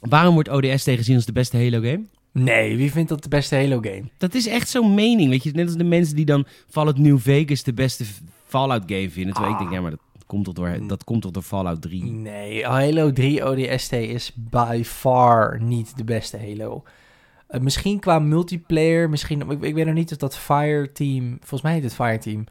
Waarom wordt ODST gezien als de beste Halo game? Nee, wie vindt dat de beste Halo game? Dat is echt zo'n mening, weet je. Net als de mensen die dan Fallout New Vegas de beste Fallout game vinden. Terwijl ik denk, ja, maar dat komt toch door, dat komt door Fallout 3. Nee, Halo 3 ODST is by far niet de beste Halo. Eh, misschien qua multiplayer, misschien, ik, ik weet nog niet of dat Fireteam, volgens mij heet het Fireteam,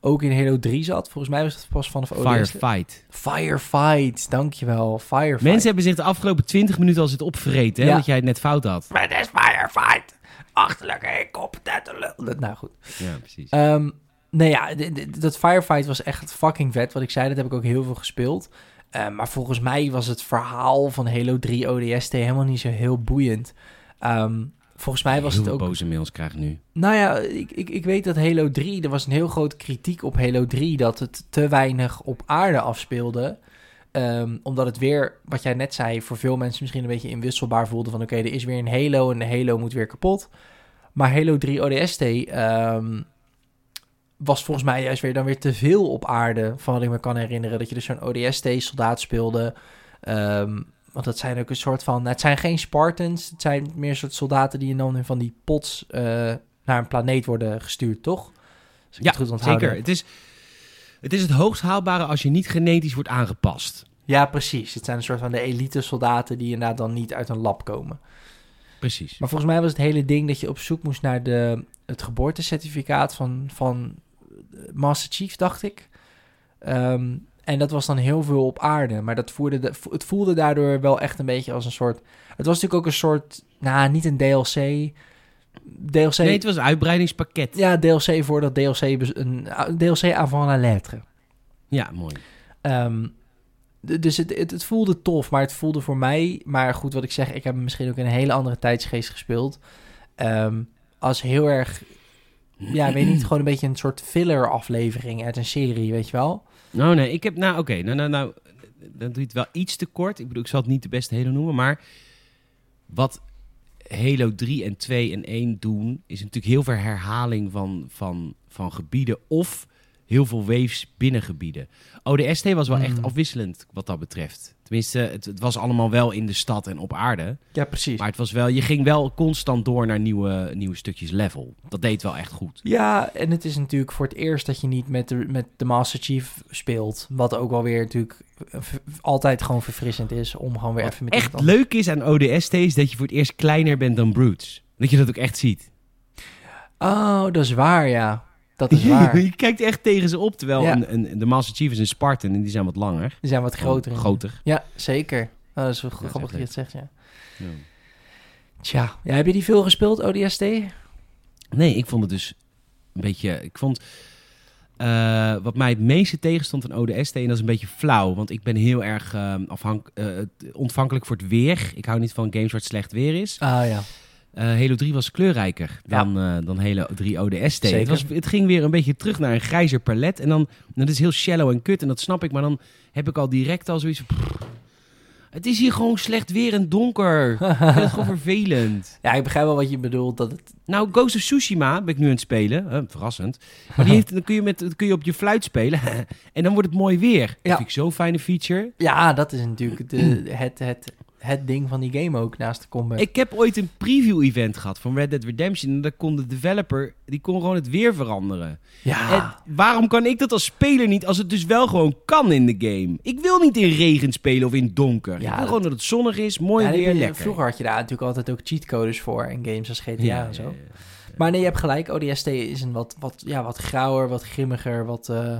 ook in Halo 3 zat. Volgens mij was het pas vanaf ODST. Firefight. Firefight, dankjewel. Firefight. Mensen hebben zich de afgelopen 20 minuten al zitten opvreten, hè, Ja. dat jij het net fout had. Het is Firefight. Achterlijke, incompetente lul. Nou goed. Ja, precies. Ehm, nee, ja, dat Firefight was echt fucking vet. Wat ik zei, dat heb ik ook heel veel gespeeld. Eh, maar volgens mij was het verhaal van Halo 3 ODST helemaal niet zo heel boeiend. Ehm, volgens mij was Heel het ook... boze mails krijg ik nu. Nou ja, ik, ik, ik weet dat Halo 3... Er was een heel grote kritiek op Halo 3... dat het te weinig op aarde afspeelde. Ehm, omdat het weer, wat jij net zei... voor veel mensen misschien een beetje inwisselbaar voelde... van oké, er is weer een Halo en de Halo moet weer kapot. Maar Halo 3 ODST... ehm, was volgens mij juist weer dan weer te veel op aarde... van wat ik me kan herinneren. Dat je dus zo'n ODST-soldaat speelde... Ehm, want dat zijn ook een soort van... Het zijn geen Spartans. Het zijn meer soort soldaten die dan in van die pots... eh, naar een planeet worden gestuurd, toch? Als ik Ja, het goed onthouden zeker. Het is, het is het hoogst haalbare als je niet genetisch wordt aangepast. Ja, precies. Het zijn een soort van de elite soldaten die inderdaad dan niet uit een lab komen. Precies. Maar volgens mij was het hele ding dat je op zoek moest naar de, het geboortecertificaat van, van Master Chief, dacht ik. Ehm, en dat was dan heel veel op aarde. Maar dat voerde de, het voelde daardoor wel echt een beetje als een soort... Het was natuurlijk ook een soort... Nou, niet een DLC. DLC... Nee, het was een uitbreidingspakket. Ja, DLC voor dat DLC... Een DLC avant la lettre. Ja, mooi. Ehm, dus het, het, het voelde tof, maar het voelde voor mij... Maar goed, wat ik zeg, ik heb misschien ook in een hele andere tijdsgeest gespeeld. Ehm, als heel erg... Ja, weet niet, gewoon een beetje een soort filler aflevering uit een serie, weet je wel? Nou, nee, ik heb... Nou, oké. nou, nou, nou, dan doe je het wel iets te kort. Ik bedoel, ik zal het niet de beste Halo noemen, maar... Wat Halo 3 en 2 en 1 doen... is natuurlijk heel veel herhaling van, van, van gebieden... of heel veel waves binnen gebieden. ODST was wel echt Mm. afwisselend wat dat betreft. Tenminste, het, het was allemaal wel in de stad en op aarde. Ja, precies. Maar het was wel, je ging wel constant door naar nieuwe, nieuwe stukjes level. Dat deed wel echt goed. Ja, en het is natuurlijk voor het eerst dat je niet met de, met de Master Chief speelt. Wat ook wel weer natuurlijk altijd gewoon verfrissend is om gewoon weer Wat even met echt iemand leuk is aan ODST is dat je voor het eerst kleiner bent dan Brutes. Dat je dat ook echt ziet. Oh, dat is waar, ja. Dat is waar. je kijkt echt tegen ze op. Terwijl Ja. een, een, de Master Chief is een Spartan en die zijn wat langer. Die zijn wat groter. Groter. Ja, zeker. Oh, dat is wel grappig dat je het zegt, ja. Ja. Tja, ja, heb je die veel gespeeld, ODST? Nee, ik vond het dus een beetje... Ik vond... eh, wat mij het meeste tegenstond van ODST, en dat is een beetje flauw, want ik ben heel erg afhank, eh, ontvankelijk voor het weer. Ik hou niet van games waar het slecht weer is. Ah ja. Eh, Halo 3 was kleurrijker dan, eh, dan Halo 3 ODST. Het, was, het ging weer een beetje terug naar een grijzer palet. En dan, dat is heel shallow en kut, en dat snap ik. Maar dan heb ik al direct al zoiets pff, het is hier gewoon slecht weer en donker. Ik vind het gewoon vervelend. Ja, ik begrijp wel wat je bedoelt. Dat het... Nou, Ghost of Tsushima ben ik nu aan het spelen. Eh, verrassend. Maar die heeft, dan, kun je met, kun je op je fluit spelen. en dan wordt het mooi weer. Dat Ja. vind ik zo'n fijne feature. Ja, dat is natuurlijk de, het, het het ding van die game ook naast de combat. Ik heb ooit een preview-event gehad van Red Dead Redemption. En daar kon de developer, die kon gewoon het weer veranderen. ja, En waarom kan ik dat als speler niet, als het dus wel gewoon kan in de game? Ik wil niet in regen spelen of in donker. ik Ja, wil dat- gewoon dat het zonnig is, mooi Ja, weer, lekker. Vroeger had je daar natuurlijk altijd ook cheatcodes voor in games als GTA Ja, en zo. ja. Maar nee, je hebt gelijk. ODST is een wat, wat, ja, wat grauwer, wat grimmiger, wat... eh,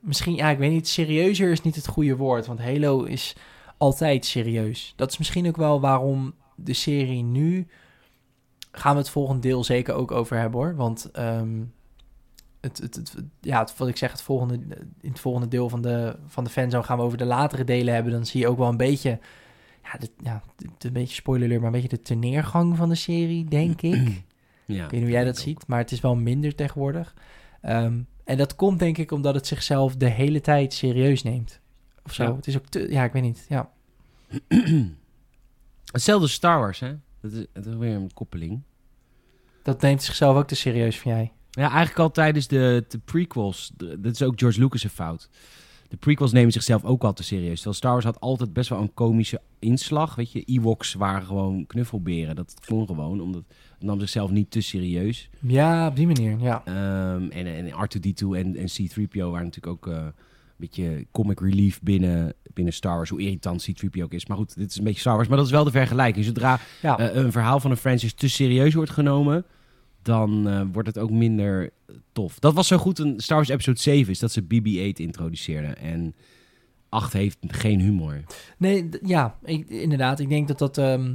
misschien, ja, ik weet niet, serieuzer is niet het goede woord. Want Halo is altijd serieus. Dat is misschien ook wel waarom de serie nu... Gaan we het volgende deel zeker ook over hebben, hoor. Want ehm, het, het, het, ja, het, wat ik zeg, het volgende, in het volgende deel van de, van de fanzone gaan we over de latere delen hebben. Dan zie je ook wel een beetje... Ja, de, ja, de- een beetje spoiler maar een beetje de teneergang van de serie, denk ik. Ja, Ik weet niet hoe jij dat ook. ziet, maar het is wel minder tegenwoordig. Ehm, en dat komt denk ik omdat het zichzelf de hele tijd serieus neemt. Of zo. Ja. Het is ook te, ja, ik weet niet. Ja. Hetzelfde Star Wars, hè? Dat is, dat is weer een koppeling. Dat neemt zichzelf ook te serieus, vind jij? Ja, eigenlijk al tijdens de, de prequels. de- dat is ook George Lucas' fout. De prequels nemen zichzelf ook al te serieus. Terwijl Star Wars had altijd best wel een komische inslag. Weet je, Ewoks waren gewoon knuffelberen. Dat kon gewoon, omdat het nam zichzelf niet te serieus. Ja, op die manier, ja. Ehm, en, en R2-D2 en, en C-3PO waren natuurlijk ook eh, beetje comic relief binnen, binnen Star Wars. Hoe irritant C-3PO ook is. Maar goed, dit is een beetje Star Wars. Maar dat is wel de vergelijking. Zodra Ja, eh, een verhaal van een franchise te serieus wordt genomen, dan eh, wordt het ook minder eh, tof. Dat was zo goed in Star Wars Episode 7, is dat ze BB-8 introduceerden. En 8 heeft geen humor. nee, ja, ik, inderdaad. Ik denk dat dat, ehm,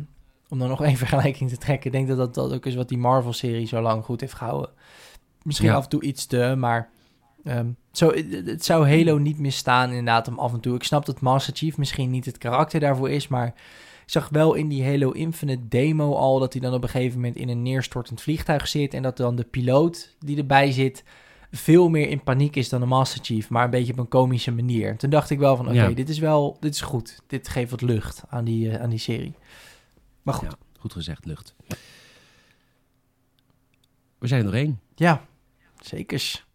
om dan nog één vergelijking te trekken, ik denk dat dat, dat ook is wat die Marvel-serie zo lang goed heeft gehouden. Misschien Ja. af en toe iets te, maar ehm, zo, het, het zou Halo niet misstaan inderdaad om af en toe. Ik snap dat Master Chief misschien niet het karakter daarvoor is, maar ik zag wel in die Halo Infinite demo al dat hij dan op een gegeven moment in een neerstortend vliegtuig zit en dat dan de piloot die erbij zit veel meer in paniek is dan de Master Chief, maar een beetje op een komische manier. Toen dacht ik wel van, oké, Ja. dit is wel, dit is goed. Dit geeft wat lucht aan die, eh, aan die serie. Maar goed, Ja, goed gezegd, lucht. We zijn er één. ja, zekers.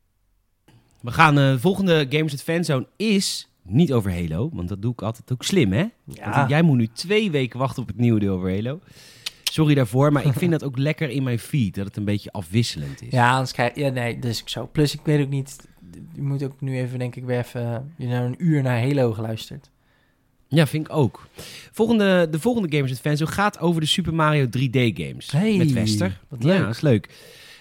We gaan, eh, de volgende Gamers at Fanzone is niet over Halo, want dat doe ik altijd ook slim, hè? Ja, Want jij moet nu twee weken wachten op het nieuwe deel over Halo. Sorry daarvoor, maar ik vind dat ook lekker in mijn feed, dat het een beetje afwisselend is. ja anders krijg ja, nee, is ook zo. Plus, ik weet ook niet, je moet ook nu even, denk ik, weer even, je hebt nou een uur naar Halo geluisterd. Ja, vind ik ook. Volgende, de volgende Gamers at Fanzone gaat over de Super Mario 3D games. Hey, met Wester. wat leuk. Ja, dat is leuk.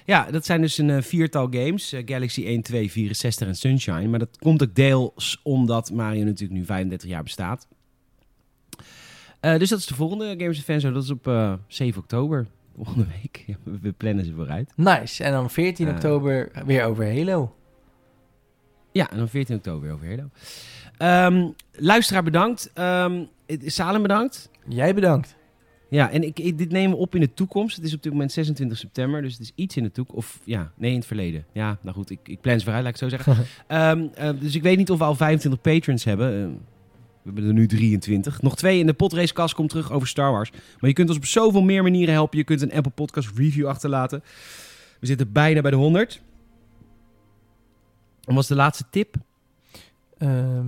Ja, dat zijn dus een eh, viertal games. eh, Galaxy 1, 2, 64 en Sunshine. Maar dat komt ook deels omdat Mario natuurlijk nu 35 jaar bestaat. Eh, dus dat is de volgende Gamers at Fanzone. Dat is op eh, 7 oktober. Volgende week. We, plannen ze vooruit. Nice. En dan 14 Eh. oktober weer over Halo. Ja, en dan 14 oktober over Halo. Ehm, luisteraar bedankt. Ehm, Salem bedankt. Jij bedankt. Ja, en ik, ik- dit nemen we op in de toekomst. Het is op dit moment 26 september, dus het is iets in de toekomst. Of ja, nee, in het verleden. Ja, nou goed, ik, ik plan ze vooruit, laat ik het zo zeggen. Ehm, eh, dus ik weet niet of we al 25 patrons hebben. Eh, we hebben er nu 23. Nog twee in de potracecast komt terug over Star Wars. Maar je kunt ons op zoveel meer manieren helpen. Je kunt een Apple Podcast review achterlaten. We zitten bijna bij de 100. En was de laatste tip? Ehm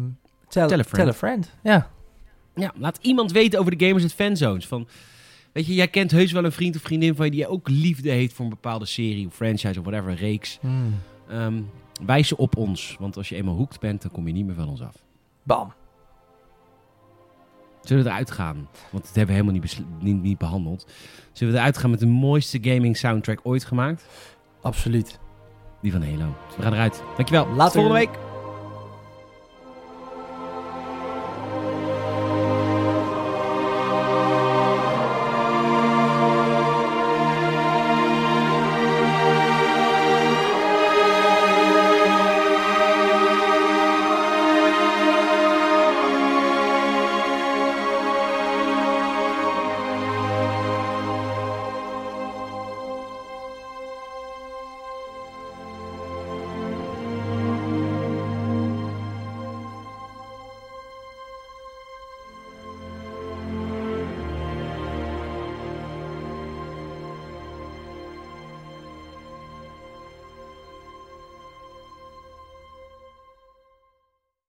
tell, Tell a friend. Tell a friend. Ja. Ja, laat iemand weten over de Gamers at Fanzones. Van, weet je, jij kent heus wel een vriend of vriendin van je die ook liefde heeft voor een bepaalde serie of franchise of whatever, reeks. Hmm. Ehm, wijs ze op ons, want als je eenmaal hoekt bent, dan kom je niet meer van ons af. Bam. Zullen we eruit gaan? Want dat hebben we helemaal niet, niet, niet behandeld. Zullen we eruit gaan met de mooiste gaming soundtrack ooit gemaakt? Absoluut. Die van Halo. We gaan eruit. Dankjewel. Tot Later. volgende week.